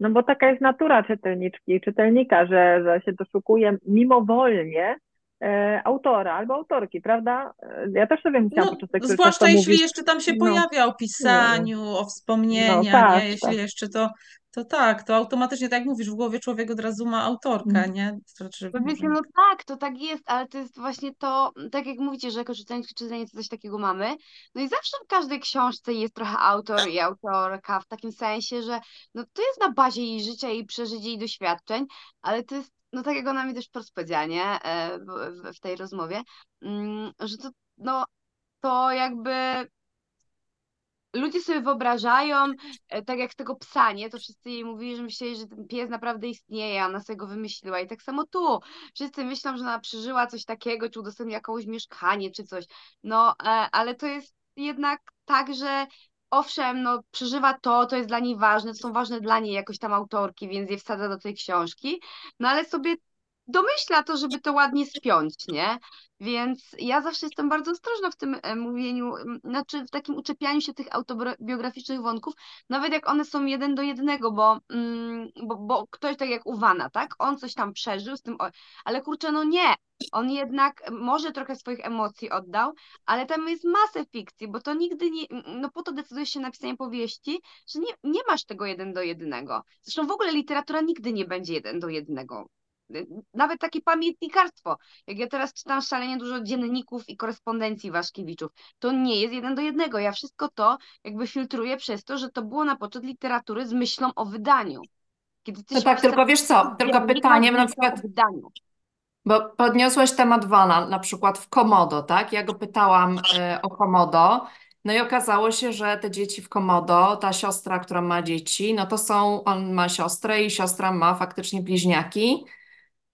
Speaker 5: No bo taka jest natura czytelniczki i czytelnika, że, że się doszukuje mimowolnie e, autora albo autorki, prawda? E, Ja też sobie musiałam
Speaker 6: No,
Speaker 5: podczas
Speaker 6: zwłaszcza jeśli
Speaker 5: mówić,
Speaker 6: jeszcze tam się
Speaker 5: no,
Speaker 6: pojawia o pisaniu, o wspomnienia,
Speaker 5: No, tak?
Speaker 6: Jeśli
Speaker 5: tak.
Speaker 6: jeszcze to, to tak, to automatycznie, tak jak mówisz, w głowie człowiek od razu ma autorkę,
Speaker 5: Mm.
Speaker 6: nie? Znaczy,
Speaker 3: No
Speaker 6: może-
Speaker 3: no tak, to tak jest, ale to jest właśnie to, tak jak mówicie, że jako czytelnik czy czytelnicy coś takiego mamy, no i zawsze w każdej książce jest trochę autor i autorka, w takim sensie, że no to jest na bazie jej życia, jej przeżyć, jej doświadczeń, ale to jest, no tak jak ona mi też powiedziała, nie, e, w, w- w tej rozmowie, mm, że to, no, to jakby ludzie sobie wyobrażają, e, tak jak tego psa, nie? To wszyscy jej mówili, że myśleli, że ten pies naprawdę istnieje, a ona sobie go wymyśliła. I tak samo tu. Wszyscy myślą, że ona przeżyła coś takiego, czy udostępniła komuś mieszkanie, czy coś. No, e, ale to jest jednak tak, że owszem, no przeżywa to, to jest dla niej ważne, to są ważne dla niej jakoś tam autorki, więc je wsadza do tej książki, no ale sobie domyśla to, żeby to ładnie spiąć, nie? Więc ja zawsze jestem bardzo ostrożna w tym e, mówieniu, znaczy w takim uczepianiu się tych autobiograficznych wątków, nawet jak one są jeden do jednego, bo, mm, bo, bo ktoś tak jak Uwana, tak? On coś tam przeżył z tym, ale kurczę, no nie. On jednak może trochę swoich emocji oddał, ale tam jest masę fikcji, bo to nigdy nie, no po to decydujesz się na pisanie powieści, że nie, nie masz tego jeden do jednego. Zresztą w ogóle literatura nigdy nie będzie jeden do jednego. Nawet takie pamiętnikarstwo. Jak ja teraz czytam szalenie dużo dzienników i korespondencji Waszkiewiczów, to nie jest jeden do jednego. Ja wszystko to jakby filtruję przez to, że to było na poczet literatury z myślą o wydaniu. Kiedy ty
Speaker 2: No tak, tylko wiesz co, tylko pytaniem na przykład,
Speaker 3: o wydaniu.
Speaker 2: Bo podniosłeś temat Wana, na przykład w Komodo, tak? Ja go pytałam e, o Komodo, no i okazało się, że te dzieci w Komodo, ta siostra, która ma dzieci, no to są, on ma siostrę i siostra ma faktycznie bliźniaki,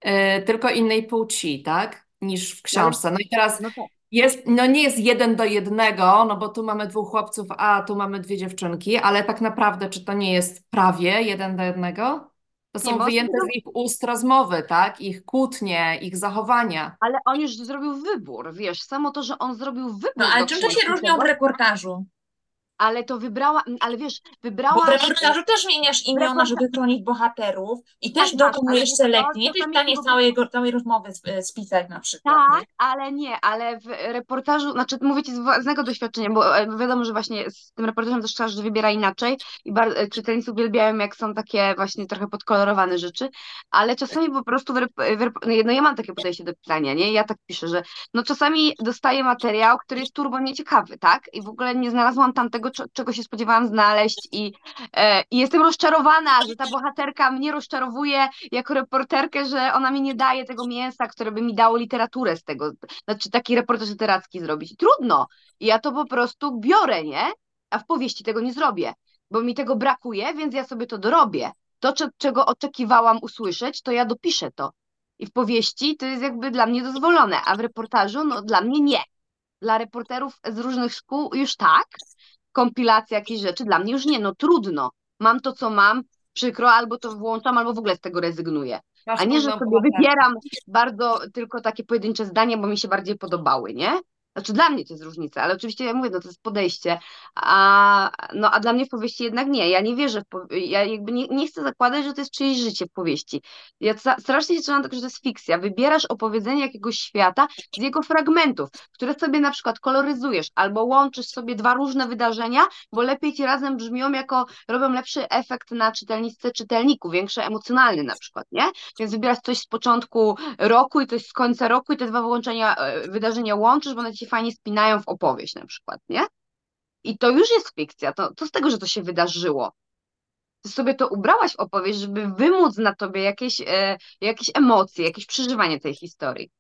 Speaker 2: e, tylko innej płci, tak? Niż w książce. No i teraz
Speaker 3: No tak.
Speaker 2: jest, no nie jest jeden do jednego, no bo tu mamy dwóch chłopców, a tu mamy dwie dziewczynki, ale tak naprawdę, czy to nie jest prawie jeden do jednego? To
Speaker 3: Nie,
Speaker 2: są
Speaker 3: bo
Speaker 2: wyjęte z ich ust rozmowy, tak? Ich kłótnie, ich zachowania.
Speaker 3: Ale on już zrobił wybór, wiesz, samo to, że on zrobił wybór
Speaker 1: No ale czym to się w
Speaker 3: tego,
Speaker 1: reportażu?
Speaker 3: Ale to wybrała, ale wiesz,
Speaker 1: Bo
Speaker 3: wybrała...
Speaker 1: w reportażu też zmieniasz imiona, żeby chronić bohaterów i
Speaker 3: Tak,
Speaker 1: też
Speaker 3: tak,
Speaker 1: dokonujesz
Speaker 3: ale
Speaker 1: selekcji. Nie jesteś w stanie całej, całej rozmowy sp- spisać na przykład.
Speaker 3: Tak,
Speaker 1: nie?
Speaker 3: ale nie, ale w reportażu, znaczy mówię ci z własnego doświadczenia, bo e, wiadomo, że właśnie z tym reportażem też każdy wybiera inaczej i bar- e, czytelnicy uwielbiają, jak są takie właśnie trochę podkolorowane rzeczy, ale czasami po prostu, w rep- w rep- no ja mam takie podejście do pisania, nie? Ja tak piszę, że no czasami dostaję materiał, który jest turbo nieciekawy, tak? I w ogóle nie znalazłam tam tego, czego się spodziewałam znaleźć i, e, i jestem rozczarowana, że ta bohaterka mnie rozczarowuje jako reporterkę, że ona mi nie daje tego mięsa, które by mi dało literaturę z tego, znaczy taki reportaż literacki zrobić. Trudno. Ja to po prostu biorę, nie? a w powieści tego nie zrobię, bo mi tego brakuje, więc ja sobie to dorobię. To, czego oczekiwałam usłyszeć, to ja dopiszę to. I w powieści to jest jakby dla mnie dozwolone, a w reportażu, no dla mnie nie. Dla reporterów z różnych szkół już tak, kompilacja jakichś rzeczy, dla mnie już nie, no trudno. Mam to, co mam, przykro, albo to włączam, albo w ogóle z tego rezygnuję. A nie, że sobie wybieram bardzo tylko takie pojedyncze zdania, bo mi się bardziej podobały, nie? Znaczy dla mnie to jest różnica, ale oczywiście ja mówię, no to jest podejście, a, no, a dla mnie w powieści jednak nie, ja nie wierzę w ja jakby nie, nie chcę zakładać, że to jest czyjeś życie w powieści. Ja strasznie się trzymam tego, że to jest fikcja, wybierasz opowiedzenie jakiegoś świata z jego fragmentów, które sobie na przykład koloryzujesz albo łączysz sobie dwa różne wydarzenia, bo lepiej ci razem brzmią jako, robią lepszy efekt na czytelniczce czytelniku, większy emocjonalny na przykład, nie? Więc wybierasz coś z początku roku i coś z końca roku i te dwa wyłączenia, e, wydarzenia łączysz, bo one ci fajnie spinają w opowieść na przykład, nie? I to już jest fikcja, to, to z tego, że to się wydarzyło. Ty sobie to ubrałaś w opowieść, żeby wymóc na tobie jakieś, e, jakieś emocje, jakieś przeżywanie tej historii.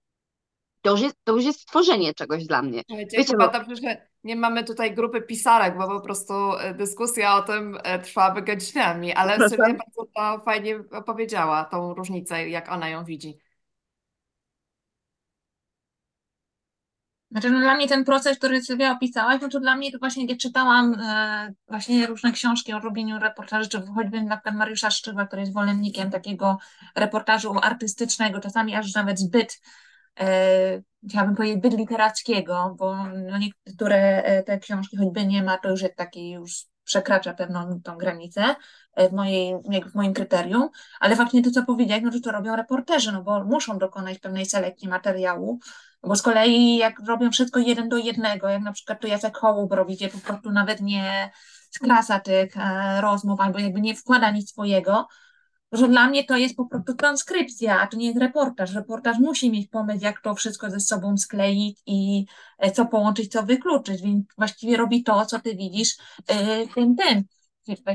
Speaker 3: To już jest, to już jest stworzenie czegoś dla mnie.
Speaker 2: Wiecie,
Speaker 3: Wiecie,
Speaker 2: chyba
Speaker 3: no-
Speaker 2: dobrze, że nie mamy tutaj grupy pisarek, bo po prostu e, dyskusja o tym e, trwałaby godzinami, ale. Sylwia bardzo to fajnie opowiedziała, tą różnicę, jak ona ją widzi.
Speaker 1: Znaczy, no dla mnie ten proces, który Sylwia opisałaś, no to dla mnie to właśnie, gdzie czytałam e, właśnie różne książki o robieniu reportaży, czy choćby na przykład Mariusza Szczywa, który jest zwolennikiem takiego reportażu artystycznego, czasami aż nawet zbyt, e, chciałabym powiedzieć, zbyt literackiego, bo no niektóre e, te książki, choćby nie ma, to już jest taki, już przekracza pewną tą granicę e, w mojej, w moim kryterium, ale faktycznie to, co powiedziałeś, no to to robią reporterzy, no bo muszą dokonać pewnej selekcji materiału, bo z kolei jak robią wszystko jeden do jednego, jak na przykład to Jacek Hołub robi, gdzie po prostu nawet nie skraca tych e, rozmów albo jakby nie wkłada nic swojego, że dla mnie to jest po prostu transkrypcja, a to nie jest reportaż. Reportaż musi mieć pomysł, jak to wszystko ze sobą skleić i e, co połączyć, co wykluczyć, więc właściwie robi to, co ty widzisz tym, tym.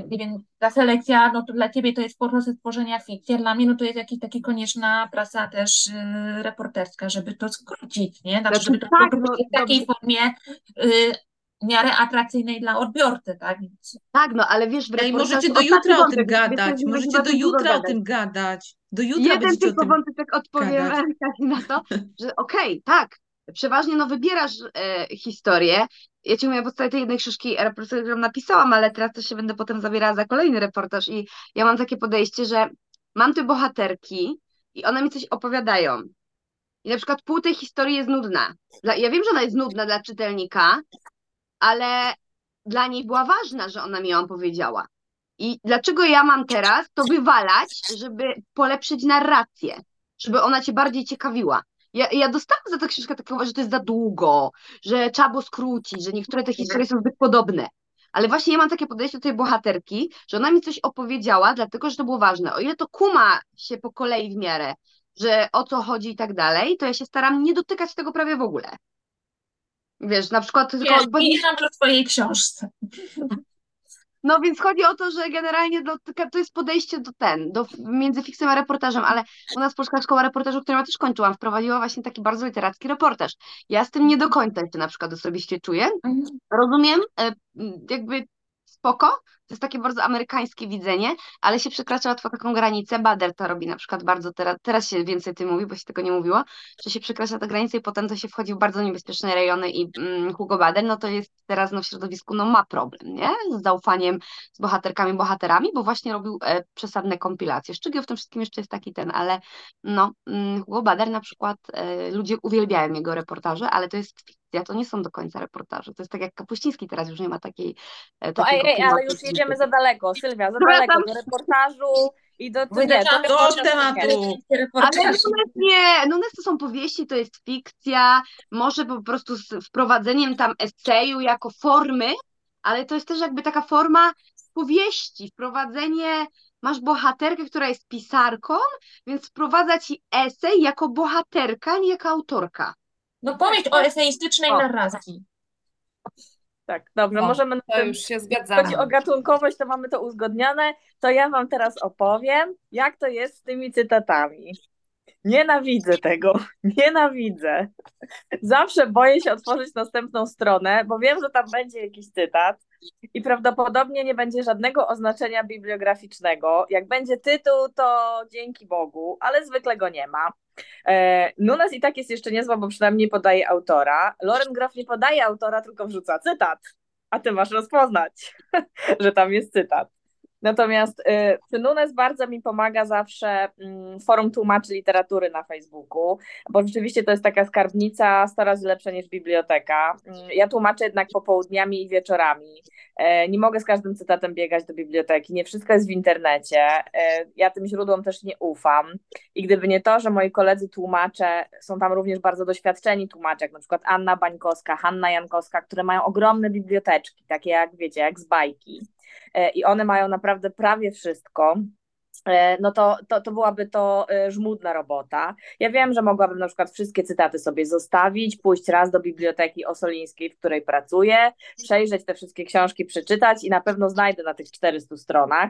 Speaker 1: Więc ta selekcja, no to dla ciebie to jest proces tworzenia fikcji, dla mnie no to jest jakaś taka konieczna praca też y, reporterska, żeby to skrócić, nie? Znaczy,
Speaker 3: Znaczy,
Speaker 1: żeby to
Speaker 3: tak,
Speaker 1: było
Speaker 3: no,
Speaker 1: w takiej formie y, w miarę atrakcyjnej dla odbiorcy, tak? Więc
Speaker 3: Tak, no ale wiesz, w
Speaker 6: Ej, możecie do jutra o tym gadać. Możecie do jutra o tym gadać. Do jutra
Speaker 3: Jeden tylko wątek odpowiem
Speaker 6: gadać.
Speaker 3: Kasi na to, że okej, tak, przeważnie no wybierasz e, historię. Ja ci mówię podstawie tej jednej książki reportażu, którą napisałam, ale teraz też się będę potem zabierała za kolejny reportaż i ja mam takie podejście, że mam te bohaterki i one mi coś opowiadają. I na przykład pół tej historii jest nudna. Dla, ja wiem, że ona jest nudna dla czytelnika, ale dla niej była ważna, że ona mi ją powiedziała. I dlaczego ja mam teraz to wywalać, żeby polepszyć narrację, żeby ona cię bardziej ciekawiła? Ja, ja dostałam za tę książkę taką, że to jest za długo, że trzeba było skrócić, że niektóre te historie są zbyt podobne. Ale właśnie ja mam takie podejście do tej bohaterki, że ona mi coś opowiedziała, dlatego że to było ważne. O ile to kuma się po kolei w miarę, że o co chodzi i tak dalej, to ja się staram nie dotykać tego prawie w ogóle. Wiesz, na przykład tylko.
Speaker 1: wiesz,
Speaker 3: bo-
Speaker 1: nie to w twojej książce.
Speaker 3: No więc chodzi o to, że generalnie do, to jest podejście do ten, do między fikcją a reportażem, ale u nas Polska Szkoła Reportażu, którą ja też kończyłam, wprowadziła właśnie taki bardzo literacki reportaż. Ja z tym nie do końca się na przykład osobiście czuję. Rozumiem, e, jakby spoko, to jest takie bardzo amerykańskie widzenie, ale się przekracza łatwo taką granicę. Bader to robi na przykład bardzo teraz, teraz się więcej tym mówi, bo się tego nie mówiło, że się przekracza tę granicę i potem to się wchodzi w bardzo niebezpieczne rejony i mm, Hugo Bader, no to jest teraz no, w środowisku, no ma problem, nie? Z zaufaniem z bohaterkami, bohaterami, bo właśnie robił e, przesadne kompilacje. Szczegół w tym wszystkim jeszcze jest taki ten, ale no, mm, Hugo Bader na przykład, e, ludzie uwielbiają jego reportaże, ale to jest fikcja, to nie są do końca reportaże. To jest tak jak Kapuściński teraz już nie ma takiej e,
Speaker 4: No
Speaker 3: takiego
Speaker 4: ej, ej, ale już jedziemy za daleko, Sylwia, za daleko, do reportażu i do... To nie,
Speaker 6: Do
Speaker 4: reportaż-
Speaker 6: tematu.
Speaker 3: Ale. Nunes nie, Nunes to są powieści, to jest fikcja, może po prostu z wprowadzeniem tam eseju jako formy, ale to jest też jakby taka forma powieści, wprowadzenie, masz bohaterkę, która jest pisarką, więc wprowadza ci esej jako bohaterka, nie jako autorka.
Speaker 1: No pomyśl o eseistycznej
Speaker 3: O.
Speaker 1: narracji.
Speaker 4: Tak, dobrze,
Speaker 2: O,
Speaker 4: możemy na
Speaker 2: To
Speaker 4: tym
Speaker 2: już się
Speaker 4: Jeśli
Speaker 2: zgadzamy.
Speaker 4: chodzi o gatunkowość, to mamy to uzgodnione. To ja Wam teraz opowiem, jak to jest z tymi cytatami. Nienawidzę tego, nienawidzę. Zawsze boję się otworzyć następną stronę, bo wiem, że tam będzie jakiś cytat, i prawdopodobnie nie będzie żadnego oznaczenia bibliograficznego. Jak będzie tytuł, to dzięki Bogu, ale zwykle go nie ma. E, Nunes i tak jest jeszcze niezła, bo przynajmniej podaje autora. Loren Groff nie podaje autora, tylko wrzuca cytat, a ty masz rozpoznać, że tam jest cytat. Natomiast y, Nunes bardzo mi pomaga zawsze y, forum tłumaczy literatury na Facebooku, bo rzeczywiście to jest taka skarbnica 100 razy lepsza niż biblioteka. Y, ja tłumaczę jednak popołudniami i wieczorami. Y, nie mogę z każdym cytatem biegać do biblioteki, nie wszystko jest w internecie. Y, ja tym źródłom też nie ufam. I gdyby nie to, że moi koledzy tłumacze są tam również bardzo doświadczeni tłumacze, jak na przykład Anna Bańkowska, Hanna Jankowska, które mają ogromne biblioteczki, takie jak wiecie, jak z bajki E, i one mają naprawdę prawie wszystko, e, no to, to, to byłaby to e, żmudna robota. Ja wiem, że mogłabym na przykład wszystkie cytaty sobie zostawić, pójść raz do biblioteki osolińskiej, w której pracuję, przejrzeć te wszystkie książki, przeczytać i na pewno znajdę na tych 400 stronach,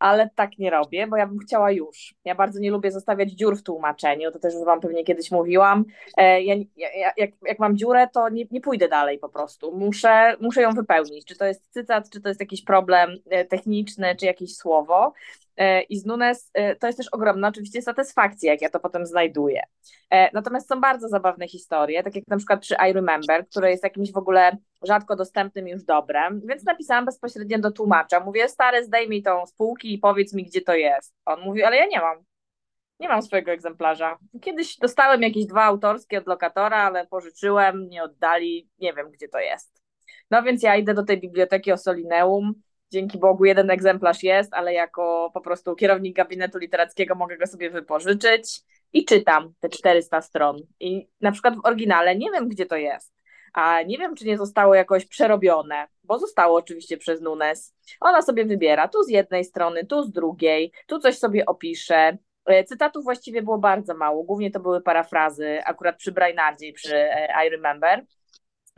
Speaker 4: ale tak nie robię, bo ja bym chciała już. Ja bardzo nie lubię zostawiać dziur w tłumaczeniu, to też już Wam pewnie kiedyś mówiłam. Ja, ja, jak, jak mam dziurę, to nie, nie pójdę dalej po prostu. Muszę, muszę ją wypełnić. Czy to jest cytat, czy to jest jakiś problem techniczny, czy jakieś słowo. E, i z Nunes e, to jest też ogromna oczywiście satysfakcja, jak ja to potem znajduję. E, natomiast są bardzo zabawne historie, tak jak na przykład przy I Remember, które jest jakimś w ogóle rzadko dostępnym już dobrem, więc napisałam bezpośrednio do tłumacza. Mówię, stary, zdaj mi tą spółki i powiedz mi, gdzie to jest. On mówi, ale ja nie mam. Nie mam swojego egzemplarza. Kiedyś dostałem jakieś dwa autorskie od lokatora, ale pożyczyłem, nie oddali, nie wiem, gdzie to jest. No więc ja idę do tej biblioteki Osolineum, dzięki Bogu jeden egzemplarz jest, ale jako po prostu kierownik gabinetu literackiego mogę go sobie wypożyczyć i czytam te 400 stron. I na przykład w oryginale nie wiem, gdzie to jest. A nie wiem, czy nie zostało jakoś przerobione, bo zostało oczywiście przez Nunes. Ona sobie wybiera tu z jednej strony, tu z drugiej, tu coś sobie opisze. E, cytatów właściwie było bardzo mało, głównie to były parafrazy, akurat przy Brainardzie i przy e, I Remember.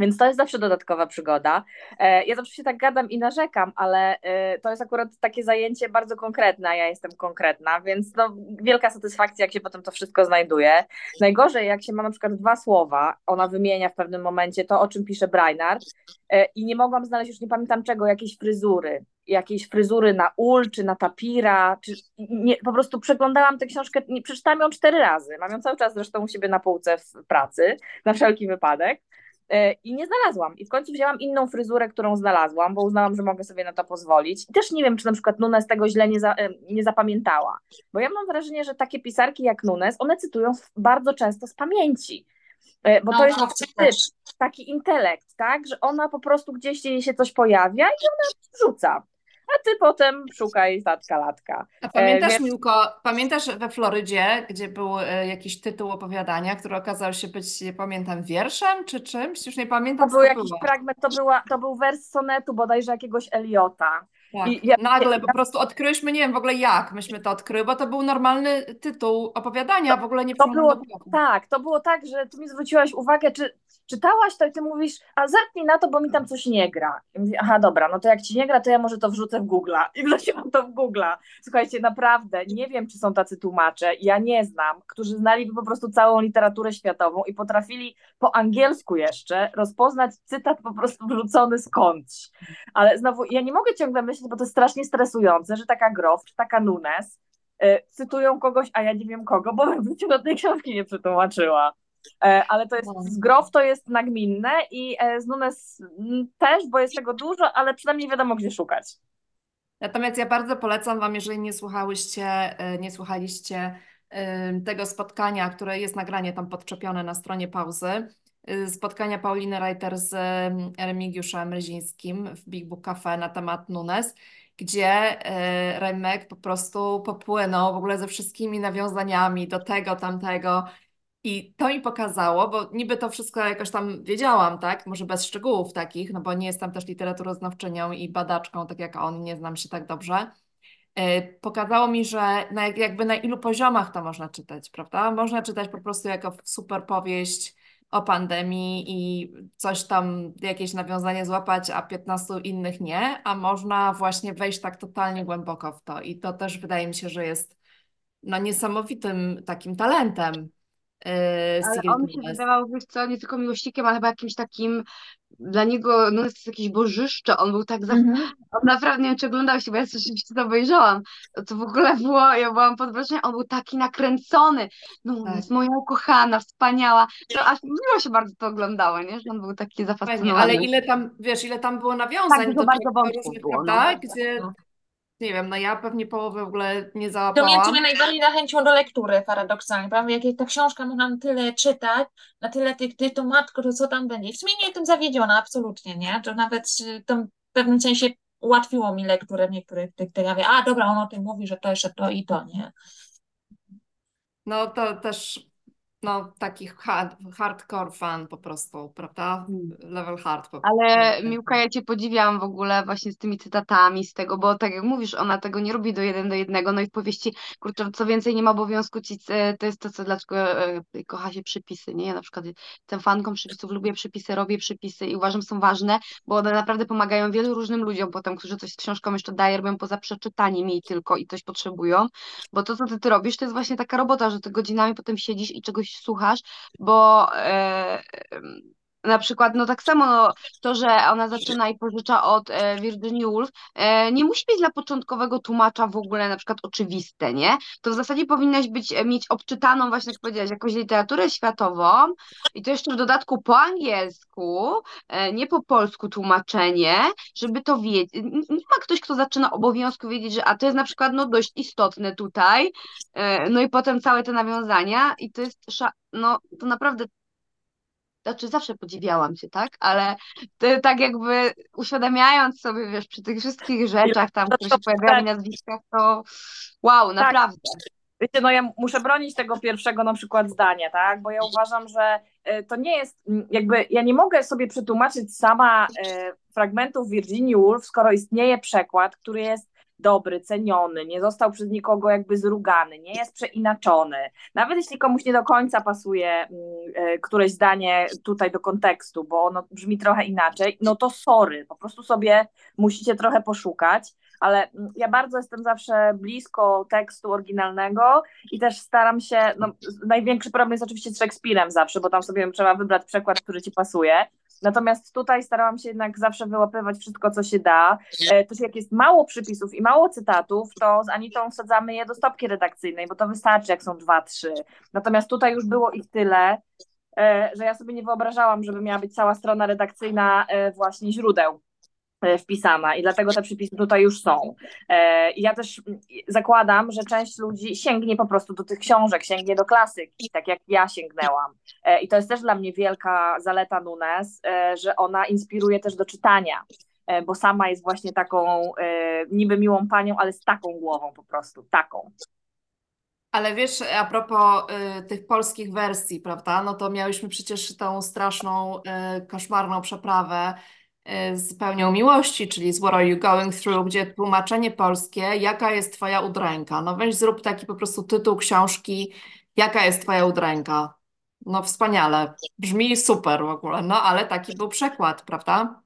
Speaker 4: Więc to jest zawsze dodatkowa przygoda. E, ja zawsze się tak gadam i narzekam, ale e, to jest akurat takie zajęcie bardzo konkretne, ja jestem konkretna, więc no, wielka satysfakcja, jak się potem to wszystko znajduje. Najgorzej, jak się ma na przykład dwa słowa, ona wymienia w pewnym momencie to, o czym pisze Brainard e, i nie mogłam znaleźć, już nie pamiętam czego, jakiejś fryzury jakiejś fryzury na ul, czy na tapira, czy nie, po prostu przeglądałam tę książkę, nie, przeczytałam ją cztery razy, mam ją cały czas zresztą u siebie na półce w pracy, na wszelki wypadek, i nie znalazłam. I w końcu wzięłam inną fryzurę, którą znalazłam, bo uznałam, że mogę sobie na to pozwolić. I też nie wiem, czy na przykład Nunes tego źle nie, za, e, nie zapamiętała, bo ja mam wrażenie, że takie pisarki jak Nunes, one cytują bardzo często z pamięci. E, bo no, to jest typ, taki intelekt, tak, że ona po prostu gdzieś jej się coś pojawia i ona rzuca a ty potem szukaj tatka latka.
Speaker 2: A pamiętasz, e, Miłko, pamiętasz we Florydzie, gdzie był e, jakiś tytuł opowiadania, który okazał się być, nie pamiętam, wierszem czy czymś? Już nie pamiętam.
Speaker 4: To był jakiś było. fragment, to, była, to był wers sonetu bodajże jakiegoś Eliota.
Speaker 2: Tak. I ja, nagle po prostu odkryliśmy, nie wiem w ogóle jak myśmy to odkryły, bo to był normalny tytuł opowiadania, w ogóle nie
Speaker 4: to było, Tak, to było tak, że tu mi zwróciłaś uwagę, czy czytałaś to i ty mówisz, a zerknij na to, bo mi tam coś nie gra. I mówię, aha, dobra, no to jak ci nie gra, to ja może to wrzucę w Google'a. I wrzuciłam to w Google'a. Słuchajcie, naprawdę, nie wiem, czy są tacy tłumacze, ja nie znam, którzy znaliby po prostu całą literaturę światową i potrafili po angielsku jeszcze rozpoznać cytat po prostu wrzucony skądś. Ale znowu, ja nie mogę ciągle myśleć, bo to jest strasznie stresujące, że taka Groff czy taka Nunes y, cytują kogoś, a ja nie wiem kogo, bo bym do tej książki nie przetłumaczyła. E, ale to jest no. z Grof to jest nagminne i e, z Nunes też, bo jest tego dużo, ale przynajmniej wiadomo, gdzie szukać.
Speaker 2: Natomiast ja bardzo polecam Wam, jeżeli nie słuchałyście, e, nie słuchaliście tego spotkania, które jest nagranie tam podczepione na stronie pauzy, spotkania Pauliny Reiter z Remigiuszem Ryzińskim w Big Book Cafe na temat Nunes, gdzie Remek po prostu popłynął w ogóle ze wszystkimi nawiązaniami do tego, tamtego, i to mi pokazało, bo niby to wszystko jakoś tam wiedziałam, tak? Może bez szczegółów takich, no bo nie jestem też literaturoznawczynią i badaczką, tak jak on, nie znam się tak dobrze. E, pokazało mi, że na, jakby na ilu poziomach to można czytać, prawda? Można czytać po prostu jako super powieść o pandemii i coś tam, jakieś nawiązanie złapać, a 15 innych nie, a można właśnie wejść tak totalnie głęboko w to. I to też wydaje mi się, że jest no, niesamowitym takim talentem e,
Speaker 3: Ale on się
Speaker 2: Nunes.
Speaker 3: wydawał, wiesz co, nie tylko miłośnikiem, ale chyba jakimś takim, dla niego, no jest jakieś bożyszcze, on był tak, za...
Speaker 1: Mhm.
Speaker 3: on naprawdę, nie wiem czy oglądałeś, bo ja rzeczywiście to obejrzałam, to w ogóle było, ja byłam pod wrażeniem, on był taki nakręcony, no
Speaker 2: Tak.
Speaker 3: jest moja ukochana, wspaniała, to aż miło się bardzo to oglądało, nie, że on był taki
Speaker 2: Fajnie,
Speaker 3: zafascynowany.
Speaker 2: ale ile tam, wiesz, ile tam było
Speaker 3: Tak,
Speaker 2: nawiązań do
Speaker 3: bardzo
Speaker 2: różnych,
Speaker 3: było, no.
Speaker 2: prawda? Gdzie,
Speaker 1: No.
Speaker 2: Nie wiem, no ja pewnie połowę w ogóle nie
Speaker 1: To mnie,
Speaker 2: załapałam.
Speaker 1: mnie najbardziej zachęciło do lektury, paradoksalnie, prawda? Jak ta książka można na tyle czytać, na tyle tych tytułów, matko, to co tam będzie. W sumie nie jestem zawiedziona, absolutnie, nie? To nawet y, to w pewnym sensie ułatwiło mi lekturę niektórych tych, tych ja a dobra, on o tym mówi, że to jeszcze to i to, nie?
Speaker 2: No to też, no taki hard, hardcore fan po prostu, prawda? Level hard. Po,
Speaker 3: Ale
Speaker 2: po-
Speaker 3: Miłka, ja Cię podziwiam w ogóle właśnie z tymi cytatami, z tego, bo tak jak mówisz, ona tego nie robi do jeden do jednego, no i w powieści, kurczę, co więcej, nie ma obowiązku ci, e, to jest to, co dlaczego e, kocha się przypisy, nie? Ja na przykład jestem fanką przypisów, lubię przypisy, robię przypisy i uważam, są ważne, bo one naprawdę pomagają wielu różnym ludziom potem, którzy coś z książką jeszcze dają, robią poza przeczytaniem jej tylko i coś potrzebują, bo to, co ty, ty robisz, to jest właśnie taka robota, że ty godzinami potem siedzisz i czegoś słuchasz, bo e, na przykład, no tak samo to, że ona zaczyna i pożycza od e, Virginia Woolf, e, nie musi być dla początkowego tłumacza w ogóle na przykład oczywiste, nie? To w zasadzie powinnaś być, e, mieć obczytaną właśnie, jak powiedziałaś, jakąś literaturę światową i to jeszcze w dodatku po angielsku, e, nie po polsku tłumaczenie, żeby to wiedzieć. Nie ma ktoś, kto zaczyna obowiązku wiedzieć, że a to jest na przykład no dość istotne tutaj, no i potem całe te nawiązania i to jest, no to naprawdę znaczy zawsze podziwiałam cię, tak? Ale ty tak jakby uświadamiając sobie, wiesz, przy tych wszystkich rzeczach tam, które się pojawiały w nazwiskach, to wow, naprawdę.
Speaker 4: Wiecie, no ja muszę bronić tego pierwszego na przykład zdania, tak? Bo ja uważam, że e, to nie jest, jakby ja nie mogę sobie przetłumaczyć sama e, fragmentów Virginia Woolf, skoro istnieje przekład, który jest dobry, ceniony, nie został przez nikogo jakby zrugany, nie jest przeinaczony. Nawet jeśli komuś nie do końca pasuje mm, e, któreś zdanie tutaj do kontekstu, bo ono brzmi trochę inaczej, no to sorry, po prostu sobie musicie trochę poszukać ale mm, ja bardzo jestem zawsze blisko tekstu oryginalnego i też staram się, no, największy problem jest oczywiście z Szekspirem zawsze, bo tam sobie trzeba wybrać przekład, który ci pasuje. Natomiast tutaj starałam się jednak zawsze wyłapywać wszystko, co się da. E, Też jak jest mało przypisów i mało cytatów, to z Anitą wsadzamy je do stopki redakcyjnej, bo to wystarczy, jak są dwa, trzy. Natomiast tutaj już było ich tyle, e, że ja sobie nie wyobrażałam, żeby miała być cała strona redakcyjna e, właśnie źródeł wpisana i dlatego te przypisy tutaj już są. E, ja też zakładam, że część ludzi sięgnie po prostu do tych książek, sięgnie do klasyki, tak jak ja sięgnęłam. E, I to jest też dla mnie wielka zaleta Nunes, e, że ona inspiruje też do czytania, e, bo sama jest właśnie taką e, niby miłą panią, ale z taką głową po prostu, taką.
Speaker 2: Ale wiesz, a propos y, tych polskich wersji, prawda? No to miałyśmy przecież tą straszną, y, koszmarną przeprawę z pełnią miłości, czyli z What Are You Going Through, gdzie tłumaczenie polskie, jaka jest twoja udręka? No weź zrób taki po prostu tytuł książki, jaka jest twoja udręka? No wspaniale, brzmi super w ogóle, no ale taki był przekład, prawda?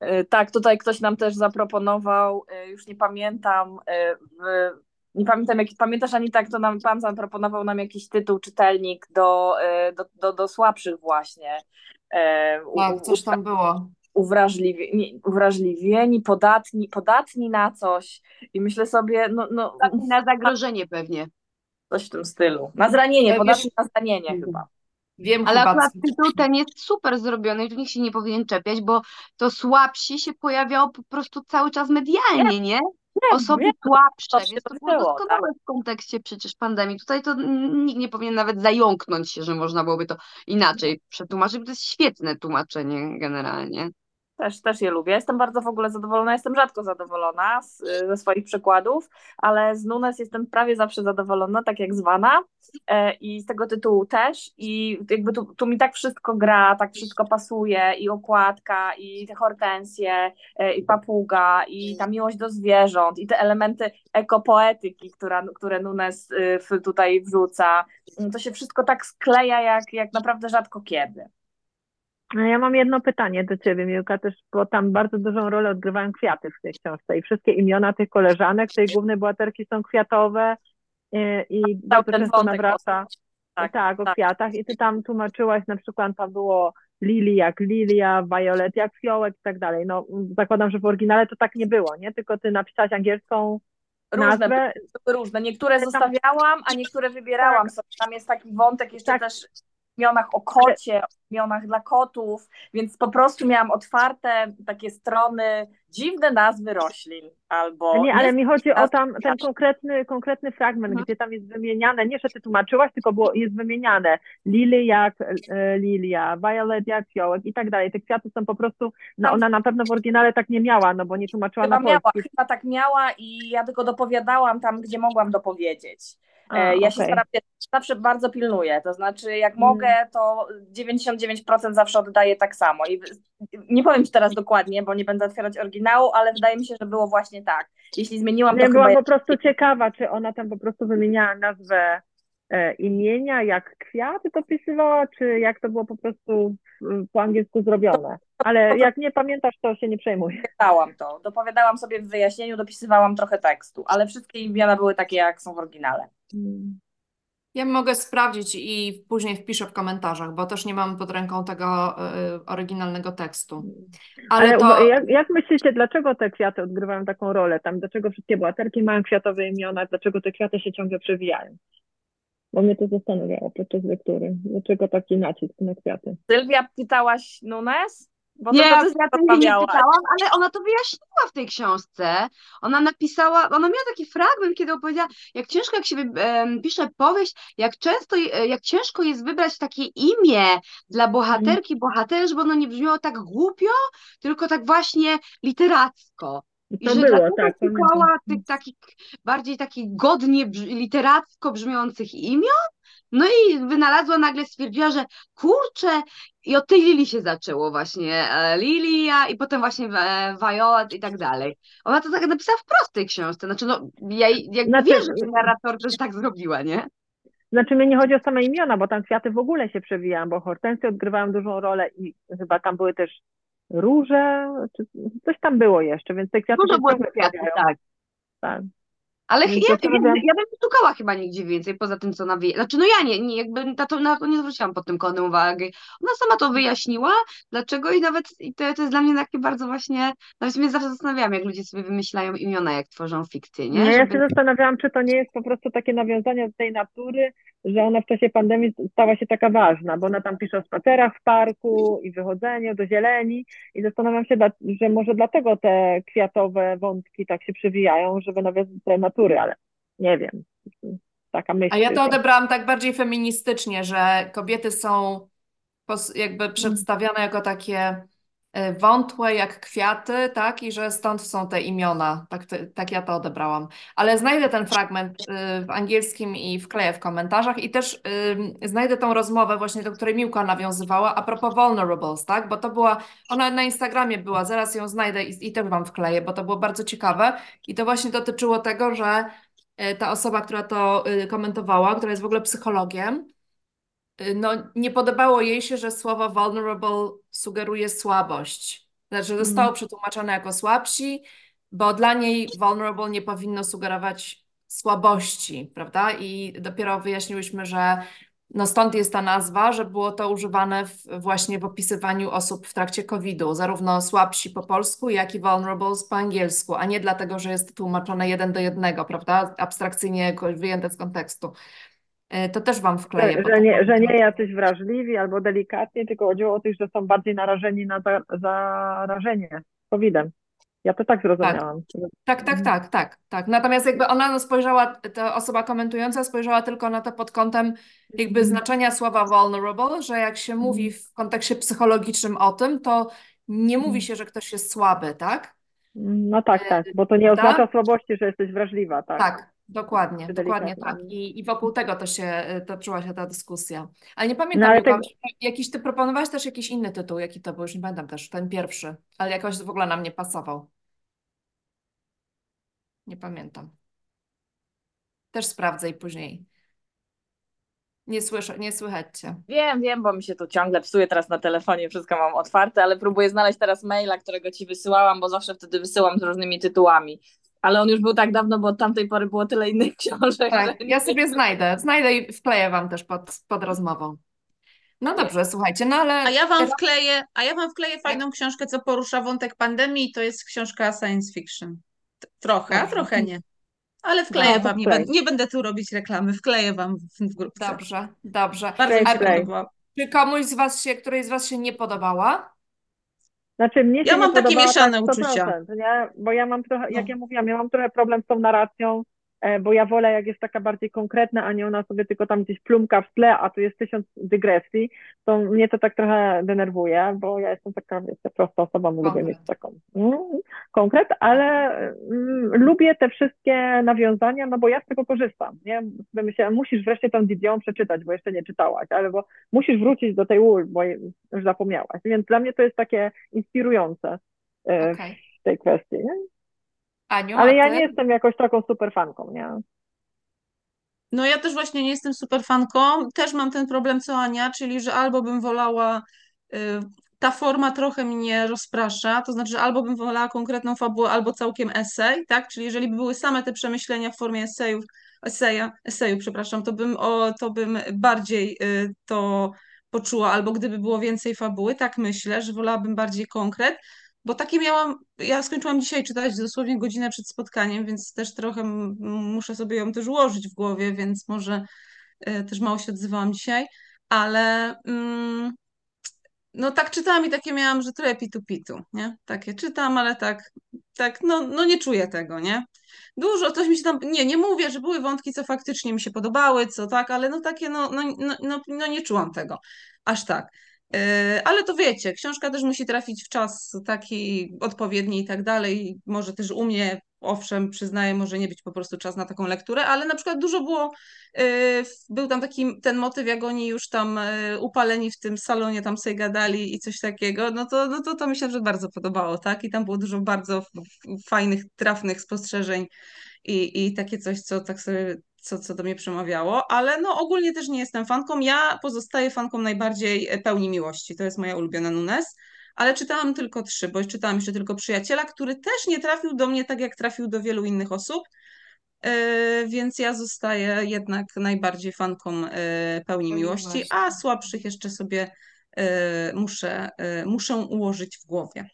Speaker 4: E, Tak, tutaj ktoś nam też zaproponował, e, już nie pamiętam, e, nie pamiętam, jak, pamiętasz Anita, jak to nam pan zaproponował nam jakiś tytuł, czytelnik do, e, do, do, do słabszych właśnie. E,
Speaker 2: Tak, coś tam było.
Speaker 4: Uwrażliwi, nie, uwrażliwieni, podatni, podatni na coś i myślę sobie, no, no
Speaker 3: Na zagrożenie pewnie.
Speaker 4: coś w tym stylu. Na zranienie,
Speaker 2: Ale
Speaker 4: podatni
Speaker 2: wiesz-
Speaker 4: na zranienie chyba.
Speaker 2: Wiem
Speaker 3: Ale
Speaker 2: chyba,
Speaker 3: akurat tytuł ten jest super zrobiony i tu nikt się nie powinien czepiać, bo to słabsi się pojawiało po prostu cały czas medialnie, nie? Osoby
Speaker 4: wiem,
Speaker 3: słabsze, więc to było doskonałe w kontekście przecież pandemii. Tutaj to nikt nie powinien nawet zająknąć się, że można byłoby to inaczej przetłumaczyć, bo to jest świetne tłumaczenie generalnie.
Speaker 4: Też, też je lubię. Jestem bardzo w ogóle zadowolona. Jestem rzadko zadowolona z, ze swoich przykładów, ale z Nunes jestem prawie zawsze zadowolona, tak jak zwana. E, I z tego tytułu też. I jakby tu, tu mi tak wszystko gra, tak wszystko pasuje. I okładka, i te hortensje, e, i papuga, i ta miłość do zwierząt, i te elementy ekopoetyki, która, które Nunes w- tutaj wrzuca. To się wszystko tak skleja, jak, jak naprawdę rzadko kiedy.
Speaker 5: No ja mam jedno pytanie do ciebie, Miłka, też, bo tam bardzo dużą rolę odgrywają kwiaty w tej książce i wszystkie imiona tych koleżanek, tej głównej bohaterki są kwiatowe i, i bardzo często nawraca.
Speaker 4: tak,
Speaker 5: tak, o
Speaker 4: tak.
Speaker 5: kwiatach i ty tam tłumaczyłaś, na przykład tam było lili jak lilia, violet jak fiołek i tak dalej. No zakładam, że w oryginale to tak nie było, nie? Tylko ty napisałaś angielską
Speaker 4: Różne
Speaker 5: nazwę.
Speaker 4: różne. Niektóre
Speaker 5: Tam-
Speaker 4: zostawiałam, a niektóre wybierałam sobie. Tam jest taki wątek jeszcze
Speaker 5: Tak.
Speaker 4: też w imionach o kocie, o imionach dla kotów, więc po prostu miałam otwarte takie strony, dziwne nazwy roślin albo...
Speaker 5: Nie, ale mi chodzi o tam ten konkretny, konkretny fragment,
Speaker 3: Mhm.
Speaker 5: gdzie tam jest wymieniane, nie, że ty tłumaczyłaś, tylko było, jest wymieniane lily jak e, lilia, violet jak fiołek i tak dalej. Te kwiaty są po prostu, no ona na pewno w oryginale tak nie miała, no bo nie tłumaczyła
Speaker 4: Chyba
Speaker 5: na
Speaker 4: miała,
Speaker 5: polski.
Speaker 4: chyba tak miała i ja tylko dopowiadałam tam, gdzie mogłam dopowiedzieć.
Speaker 5: A,
Speaker 4: E, Ja się
Speaker 5: okej.
Speaker 4: staram, zawsze bardzo pilnuję, to znaczy jak
Speaker 5: Mm.
Speaker 4: mogę, to 99% zawsze oddaję tak samo. I nie powiem Ci teraz dokładnie, bo nie będę otwierać oryginału, ale wydaje mi się, że było właśnie tak. Jeśli zmieniłam, to
Speaker 5: Nie, byłam
Speaker 4: chyba
Speaker 5: po prostu ciekawa, czy ona tam po prostu wymieniała nazwę e, imienia, jak kwiaty dopisywała, czy jak to było po prostu w, po angielsku zrobione. Ale jak nie pamiętasz, to się nie przejmuj.
Speaker 4: dopowiadałam to. Dopowiadałam sobie w wyjaśnieniu, dopisywałam trochę tekstu, ale wszystkie imiona były takie, jak są w oryginale.
Speaker 2: Ja mogę sprawdzić i później wpiszę w komentarzach, bo też nie mam pod ręką tego y, oryginalnego tekstu. Ale
Speaker 5: Ale
Speaker 2: to
Speaker 5: jak, jak myślicie, dlaczego te kwiaty odgrywają taką rolę tam? Dlaczego wszystkie bohaterki mają kwiatowe imiona? Dlaczego te kwiaty się ciągle przewijają? Bo mnie to zastanawiało podczas lektury. Dlaczego taki nacisk na kwiaty?
Speaker 4: Sylwia, pytałaś Nunes? Bo
Speaker 3: Nie,
Speaker 4: to,
Speaker 3: ja
Speaker 4: to
Speaker 3: tym nie
Speaker 4: rozmawiałaś.
Speaker 3: pytałam, ale ona to wyjaśniła w tej książce. Ona napisała, ona miała taki fragment, kiedy opowiedziała, jak ciężko, jak się pisze powieść, jak często, je- jak ciężko jest wybrać takie imię dla bohaterki, bohatera, żeby ono nie brzmiało tak głupio, tylko tak właśnie literacko. I
Speaker 5: To
Speaker 3: że
Speaker 5: było, tak,
Speaker 3: szukała tych takich bardziej takich godnie brz- literacko brzmiących imion, no i wynalazła, nagle stwierdziła, że kurczę, i od tej Lili się zaczęło właśnie, e, Lilia i potem właśnie e, Violet i tak dalej. Ona to tak napisała wprost w tej książce, znaczy no, ja jakby
Speaker 5: Znaczy-
Speaker 3: wierzę, że narrator też tak zrobiła, nie?
Speaker 5: Znaczy mnie nie chodzi o same imiona, bo tam kwiaty w ogóle się przewijają, bo hortensje odgrywają dużą rolę i chyba tam były też róże, czy coś tam było jeszcze, więc te kwiaty
Speaker 3: Dużo było
Speaker 5: przewijają.
Speaker 3: tak.
Speaker 5: Tak.
Speaker 3: Ale ja, ja, ja bym szukała chyba nigdzie więcej, poza tym, co ona wie. Znaczy, no ja nie, nie jakby na to, na to nie zwróciłam pod tym kątem uwagi. Ona sama to wyjaśniła, dlaczego i nawet i to, to jest dla mnie takie bardzo właśnie, nawet mnie zawsze zastanawiam, jak ludzie sobie wymyślają imiona, jak tworzą fikcję, nie?
Speaker 5: No ja
Speaker 3: Żeby-
Speaker 5: się zastanawiałam, czy to nie jest po prostu takie nawiązanie do tej natury, że ona w czasie pandemii stała się taka ważna, bo ona tam pisze o spacerach w parku i wychodzeniu do zieleni i zastanawiam się, że może dlatego te kwiatowe wątki tak się przewijają, żeby nawiązać do tej ale nie wiem. Taka myśl
Speaker 2: A ja to odebrałam tak bardziej feministycznie, że kobiety są jakby przedstawiane jako takie wątłe jak kwiaty, tak? I że stąd są te imiona. Tak, tak ja to odebrałam. Ale znajdę ten fragment y, w angielskim i wkleję w komentarzach i też ym, znajdę tą rozmowę właśnie, do której Miłka nawiązywała a propos vulnerables, tak? Bo to była, ona na Instagramie była, zaraz ją znajdę i, i też wam wkleję, bo to było bardzo ciekawe i to właśnie dotyczyło tego, że e, ta osoba, która to y, komentowała, która jest w ogóle psychologiem, y, no nie podobało jej się, że słowo vulnerable sugeruje słabość. Znaczy zostało przetłumaczone jako słabsi, bo dla niej vulnerable nie powinno sugerować słabości, prawda? I dopiero wyjaśniłyśmy, że no stąd jest ta nazwa, że było to używane w, właśnie w opisywaniu osób w trakcie COVID-u, zarówno słabsi po polsku, jak i vulnerables po angielsku, a nie dlatego, że jest tłumaczone jeden do jednego, prawda? Abstrakcyjnie wyjęte z kontekstu. E, To też Wam wkleję.
Speaker 5: Że, że, nie, że nie jacyś wrażliwi albo delikatni, tylko chodziło o tych, że są bardziej narażeni na za, zarażenie COVID-em. Ja to tak zrozumiałam.
Speaker 2: Tak, tak, tak, tak, tak. Natomiast jakby ona no, spojrzała, ta osoba komentująca spojrzała tylko na to pod kątem jakby znaczenia słowa vulnerable, że jak się mówi w kontekście psychologicznym o tym, to nie mówi się, że ktoś jest słaby, tak?
Speaker 5: No tak, tak, bo to nie oznacza słabości, że jesteś wrażliwa, tak.
Speaker 2: Tak, dokładnie, dokładnie tak. I, I wokół tego to się y, toczyła się ta dyskusja. Ale nie pamiętam,
Speaker 5: No, ale tak-
Speaker 2: jakiś ty proponowałeś też jakiś inny tytuł, jaki to był, już nie pamiętam też, ten pierwszy, ale jakoś w ogóle nam nie pasował. Nie pamiętam. Też sprawdzę i później. Nie słyszę, nie słychać cię.
Speaker 4: Wiem, wiem, bo mi się tu ciągle psuje teraz na telefonie, wszystko mam otwarte, ale próbuję znaleźć teraz maila, którego ci wysyłałam, bo zawsze wtedy wysyłam z różnymi tytułami. Ale on już był tak dawno, bo od tamtej pory było tyle innych książek.
Speaker 2: Tak,
Speaker 4: że
Speaker 2: ja sobie znajdę, znajdę i wkleję wam też pod, pod rozmową. No dobrze, słuchajcie, no ale
Speaker 6: A ja wam wkleję, a ja wam wkleję fajną książkę, co porusza wątek pandemii, to jest książka science fiction. Trochę, a
Speaker 2: Dobrze.
Speaker 6: trochę nie. Ale wkleję
Speaker 5: No,
Speaker 6: wam, nie, nie będę tu robić reklamy, wkleję wam w, w grupce.
Speaker 2: dobrze, dobrze.
Speaker 6: Bardzo mi się.
Speaker 2: Czy komuś z was się, której z was się nie podobała?
Speaker 5: Znaczy, mnie się
Speaker 6: Ja mam takie mieszane
Speaker 5: tak
Speaker 6: uczucia.
Speaker 5: 100%, nie? Bo ja mam trochę, jak
Speaker 6: No.
Speaker 5: ja mówiłam, ja mam trochę problem z tą narracją, bo ja wolę, jak jest taka bardziej konkretna, a nie ona sobie tylko tam gdzieś plumka w tle, a tu jest tysiąc dygresji, to mnie to tak trochę denerwuje, bo ja jestem taka, wiecie, prosta osoba, lubię
Speaker 2: Konkret.
Speaker 5: mieć taką mm, konkret, ale mm, lubię te wszystkie nawiązania, no bo ja z tego korzystam, nie? Myślę, musisz wreszcie tą Didion przeczytać, bo jeszcze nie czytałaś, albo musisz wrócić do tej Wool, bo już zapomniałaś, więc dla mnie to jest takie inspirujące e,
Speaker 2: Okej.
Speaker 5: w tej kwestii, nie?
Speaker 2: Aniu,
Speaker 5: Ale ja
Speaker 2: ty?
Speaker 5: nie jestem jakoś taką super fanką, nie?
Speaker 6: No ja też właśnie nie jestem super fanką. Też mam ten problem co Ania, czyli że albo bym wolała, y, ta forma trochę mnie rozprasza, to znaczy, że albo bym wolała konkretną fabułę, albo całkiem esej, tak? Czyli jeżeli by były same te przemyślenia w formie esejów, eseja, eseju, przepraszam, to bym, o, to bym bardziej y, to poczuła, albo gdyby było więcej fabuły, tak myślę, że wolałabym bardziej konkret. Bo takie miałam, ja skończyłam dzisiaj czytać dosłownie godzinę przed spotkaniem, więc też trochę muszę sobie ją też ułożyć w głowie, więc może y, też mało się odzywałam dzisiaj, ale mm, no tak czytałam i takie miałam, że trochę pitu-pitu, nie? Takie czytam, ale tak, tak, no, no nie czuję tego, nie? Dużo, coś mi się tam, nie, nie mówię, że były wątki, co faktycznie mi się podobały, co tak, ale no takie, no, no, no, no, no nie czułam tego, aż tak. Yy, ale to wiecie, książka też musi trafić w czas taki odpowiedni i tak dalej. Może też u mnie, owszem, przyznaję, może nie być po prostu czas na taką lekturę, ale na przykład dużo było, yy, był tam taki ten motyw, jak oni już tam yy, upaleni w tym salonie tam sobie gadali i coś takiego, no to, no to, to mi się że bardzo podobało, tak? I tam było dużo bardzo fajnych, trafnych spostrzeżeń i, i takie coś, co tak sobie, co, co do mnie przemawiało, ale no ogólnie też nie jestem fanką. Ja pozostaję fanką najbardziej e, Pełni Miłości, to jest moja ulubiona Nunes, ale czytałam tylko trzy, bo czytałam jeszcze tylko Przyjaciela, który też nie trafił do mnie tak, jak trafił do wielu innych osób, e, więc ja zostaję jednak najbardziej fanką e, Pełni
Speaker 2: Pełni
Speaker 6: Miłości,
Speaker 2: Miłości.
Speaker 6: a słabszych jeszcze sobie e, muszę, muszę ułożyć w głowie.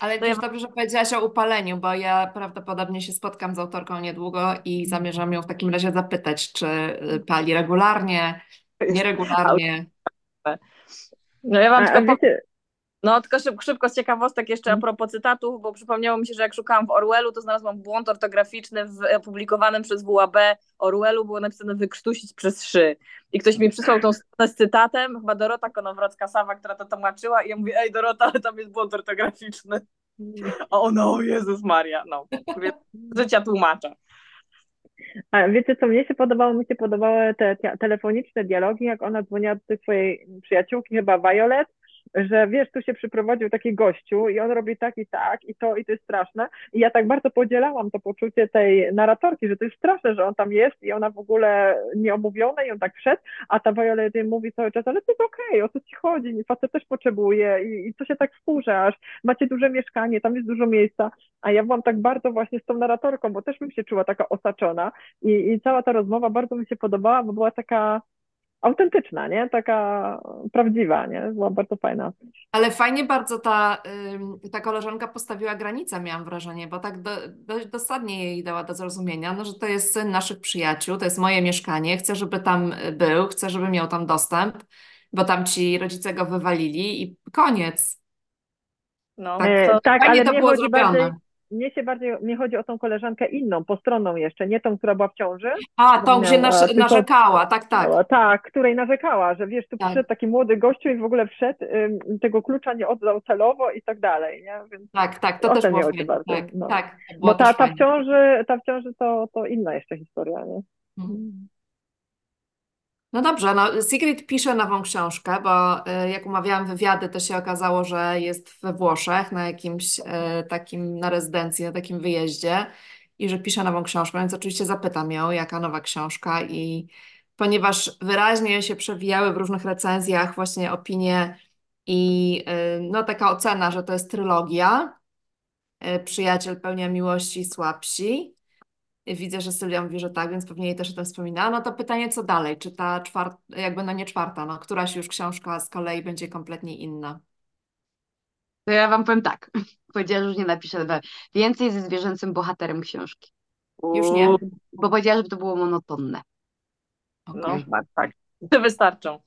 Speaker 2: Ale
Speaker 4: To ja
Speaker 2: też dobrze, że powiedziałaś o upaleniu, bo ja prawdopodobnie się spotkam z autorką niedługo i zamierzam ją w takim razie zapytać, czy y, pali regularnie, nieregularnie.
Speaker 4: No ja wam
Speaker 5: A,
Speaker 4: tylko No, tylko szybko, szybko z ciekawostek jeszcze a
Speaker 5: Mhm.
Speaker 4: propos cytatów, bo przypomniało mi się, że jak szukałam w Orwellu, to znalazłam błąd ortograficzny w opublikowanym przez WAB Orwellu, było napisane wykrztusić przez szy. I ktoś mi przysłał tą stronę z cytatem, chyba Dorota Konowrocka-Sawa, która to tłumaczyła i ja mówię, ej Dorota, ale tam jest błąd ortograficzny. O Jezus Maria, no. Życia tłumacza.
Speaker 5: a wiecie co mnie się podobało? Mi się podobały te, te telefoniczne dialogi, jak ona dzwoniła do swojej przyjaciółki, chyba Violet, że wiesz, tu się przyprowadził taki gościu i on robi tak i tak i to i to jest straszne. I ja tak bardzo podzielałam to poczucie tej narratorki, że to jest straszne, że on tam jest i ona w ogóle nieomówiona i on tak wszedł, a ta Violet mówi cały czas, ale to jest okej, o co ci chodzi, facet też potrzebuje i, i co się tak wkurzasz, macie duże mieszkanie, tam jest dużo miejsca, a ja byłam tak bardzo właśnie z tą narratorką, bo też bym się czuła taka osaczona. I, i cała ta rozmowa bardzo mi się podobała, bo była taka autentyczna, nie? Taka prawdziwa, nie? Była bardzo fajna.
Speaker 2: Ale fajnie bardzo ta, ta koleżanka postawiła granicę, miałam wrażenie, bo tak do, dość dosadnie jej dała do zrozumienia, no, że to jest syn naszych przyjaciół, to jest moje mieszkanie, chcę, żeby tam był, chcę, żeby miał tam dostęp, bo tam ci rodzice go wywalili i koniec.
Speaker 4: No,
Speaker 2: Tak,
Speaker 5: E,
Speaker 4: to,
Speaker 5: tak,
Speaker 2: fajnie
Speaker 5: ale
Speaker 2: to było zrobione.
Speaker 5: bardziej, mnie się bardziej, mnie chodzi o tą koleżankę inną, postronną jeszcze, nie tą, która była w ciąży,
Speaker 2: A, tą, gdzie
Speaker 5: tylko-
Speaker 2: narzekała, tak, tak.
Speaker 5: tak. której narzekała, że wiesz, tu
Speaker 2: Tak.
Speaker 5: przyszedł taki młody gościu i w ogóle wszedł, tego klucza nie oddał celowo i tak dalej, nie? Więc,
Speaker 2: Tak, tak, to też było
Speaker 5: chodzi
Speaker 2: fajne.
Speaker 5: bardziej,
Speaker 2: Tak,
Speaker 5: no.
Speaker 2: tak,
Speaker 5: bo ta, ta w ciąży, ta w ciąży to, to inna jeszcze historia, nie?
Speaker 2: Mhm. No dobrze, no Sigrid pisze nową książkę, bo y, jak umawiałam wywiady, to się okazało, że jest we Włoszech na jakimś y, takim, na rezydencji, na takim wyjeździe i że pisze nową książkę, więc oczywiście zapytam ją, jaka nowa książka i ponieważ wyraźnie się przewijały w różnych recenzjach właśnie opinie i y, no taka ocena, że to jest trylogia, Przyjaciel pełnia miłości słabsi. Widzę, że Sylwia mówi, że tak, więc pewnie jej też o tym wspominała. No to pytanie, co dalej? Czy ta czwarta, jakby no nie czwarta, no któraś już książka z kolei będzie kompletnie inna?
Speaker 3: To ja wam powiem tak. Powiedziała, że już nie napiszę we- więcej ze zwierzęcym bohaterem książki.
Speaker 2: Już nie?
Speaker 3: Bo powiedziała, żeby to było monotonne.
Speaker 4: No
Speaker 2: Okej.
Speaker 4: tak, tak. To wystarczą.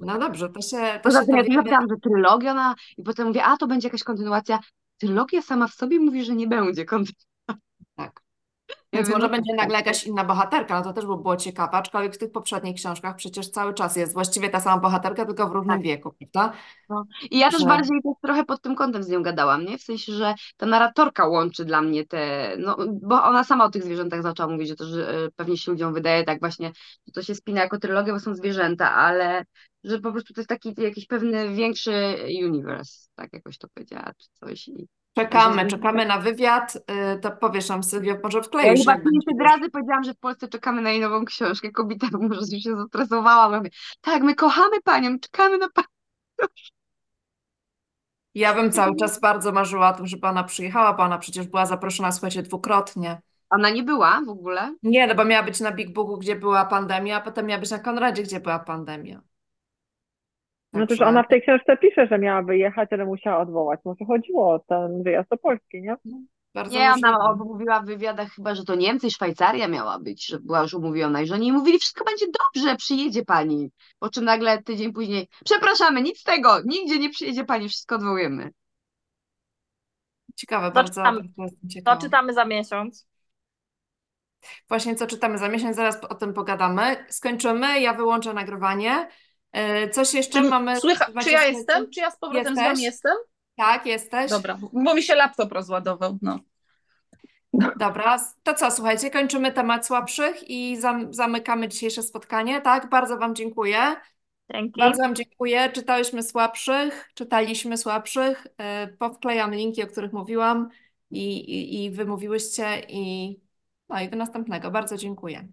Speaker 2: No dobrze, to się, to
Speaker 3: Poza
Speaker 2: się
Speaker 3: tym ja
Speaker 2: dowiemy.
Speaker 3: napisałam, że trylogia, ona... i potem mówię, a to będzie jakaś kontynuacja. Trylogia sama w sobie mówi, że nie będzie kontynuacji.
Speaker 2: Tak. Więc może
Speaker 3: no
Speaker 2: będzie
Speaker 3: tak.
Speaker 2: nagle jakaś inna bohaterka, no to też by było ciekawe, aczkolwiek w tych poprzednich książkach przecież cały czas jest właściwie ta sama bohaterka, tylko w równym
Speaker 3: Tak.
Speaker 2: wieku, prawda?
Speaker 3: I ja też
Speaker 2: Że-
Speaker 3: bardziej też trochę pod tym kątem z nią gadałam, nie? W sensie, że ta narratorka łączy dla mnie te, no, bo ona sama o tych zwierzętach zaczęła mówić, że to że e, pewnie się ludziom wydaje tak właśnie, że to się spina jako trylogia, bo są zwierzęta, ale że po prostu to jest taki jakiś pewny większy universe, tak jakoś to powiedziała, czy coś. I
Speaker 2: Czekamy, czekamy na wywiad, y, to powiesz nam Sylwio, może
Speaker 3: ja
Speaker 2: wkleisz
Speaker 3: chyba
Speaker 2: jak będzie.
Speaker 3: 500 razy powiedziałam, że w Polsce czekamy na jej nową książkę, kobieta może się zestresowała, mówię, tak, my kochamy panią, czekamy na panią.
Speaker 2: Ja bym cały czas bardzo marzyła o tym, żeby ona przyjechała, bo ona przecież była zaproszona, słuchajcie, dwukrotnie.
Speaker 3: Ona nie była w ogóle.
Speaker 2: Nie, no bo miała być na Big Booku, gdzie była pandemia, a potem miała być na Konradzie, gdzie była pandemia.
Speaker 5: No że ona w tej książce pisze, że miała wyjechać, ale musiała odwołać. Może chodziło o ten wyjazd do Polski, nie?
Speaker 2: Bardzo
Speaker 3: Nie, ona mówiła w wywiadach chyba, że to Niemcy i Szwajcaria miała być, że była już umówiona i że oni mówili, wszystko będzie dobrze, przyjedzie pani. Po czym nagle tydzień później, przepraszamy, nic z tego, nigdzie nie przyjedzie pani, wszystko odwołujemy.
Speaker 2: Ciekawe,
Speaker 4: To
Speaker 2: bardzo,
Speaker 4: czytamy.
Speaker 2: jestem
Speaker 4: To czytamy za miesiąc.
Speaker 2: Właśnie co czytamy za miesiąc, zaraz o tym pogadamy. Skończymy, ja wyłączę nagrywanie. Y, Coś jeszcze
Speaker 6: Czy,
Speaker 2: mamy?
Speaker 6: słycha, czy ja jestem? Czy ja z powrotem z
Speaker 2: Jesteś?
Speaker 6: wami jestem?
Speaker 2: Tak, jesteś?
Speaker 6: Dobra, bo mi się laptop rozładował. No.
Speaker 2: Dobra, to co, słuchajcie, kończymy temat słabszych i zam zamykamy dzisiejsze spotkanie, tak? Bardzo Wam dziękuję.
Speaker 4: Dzięki.
Speaker 2: Bardzo Wam dziękuję. Czytałyśmy słabszych, czytaliśmy słabszych. Yy, powklejam linki, o których mówiłam i, i, i Wy mówiłyście i no i do następnego. Bardzo dziękuję.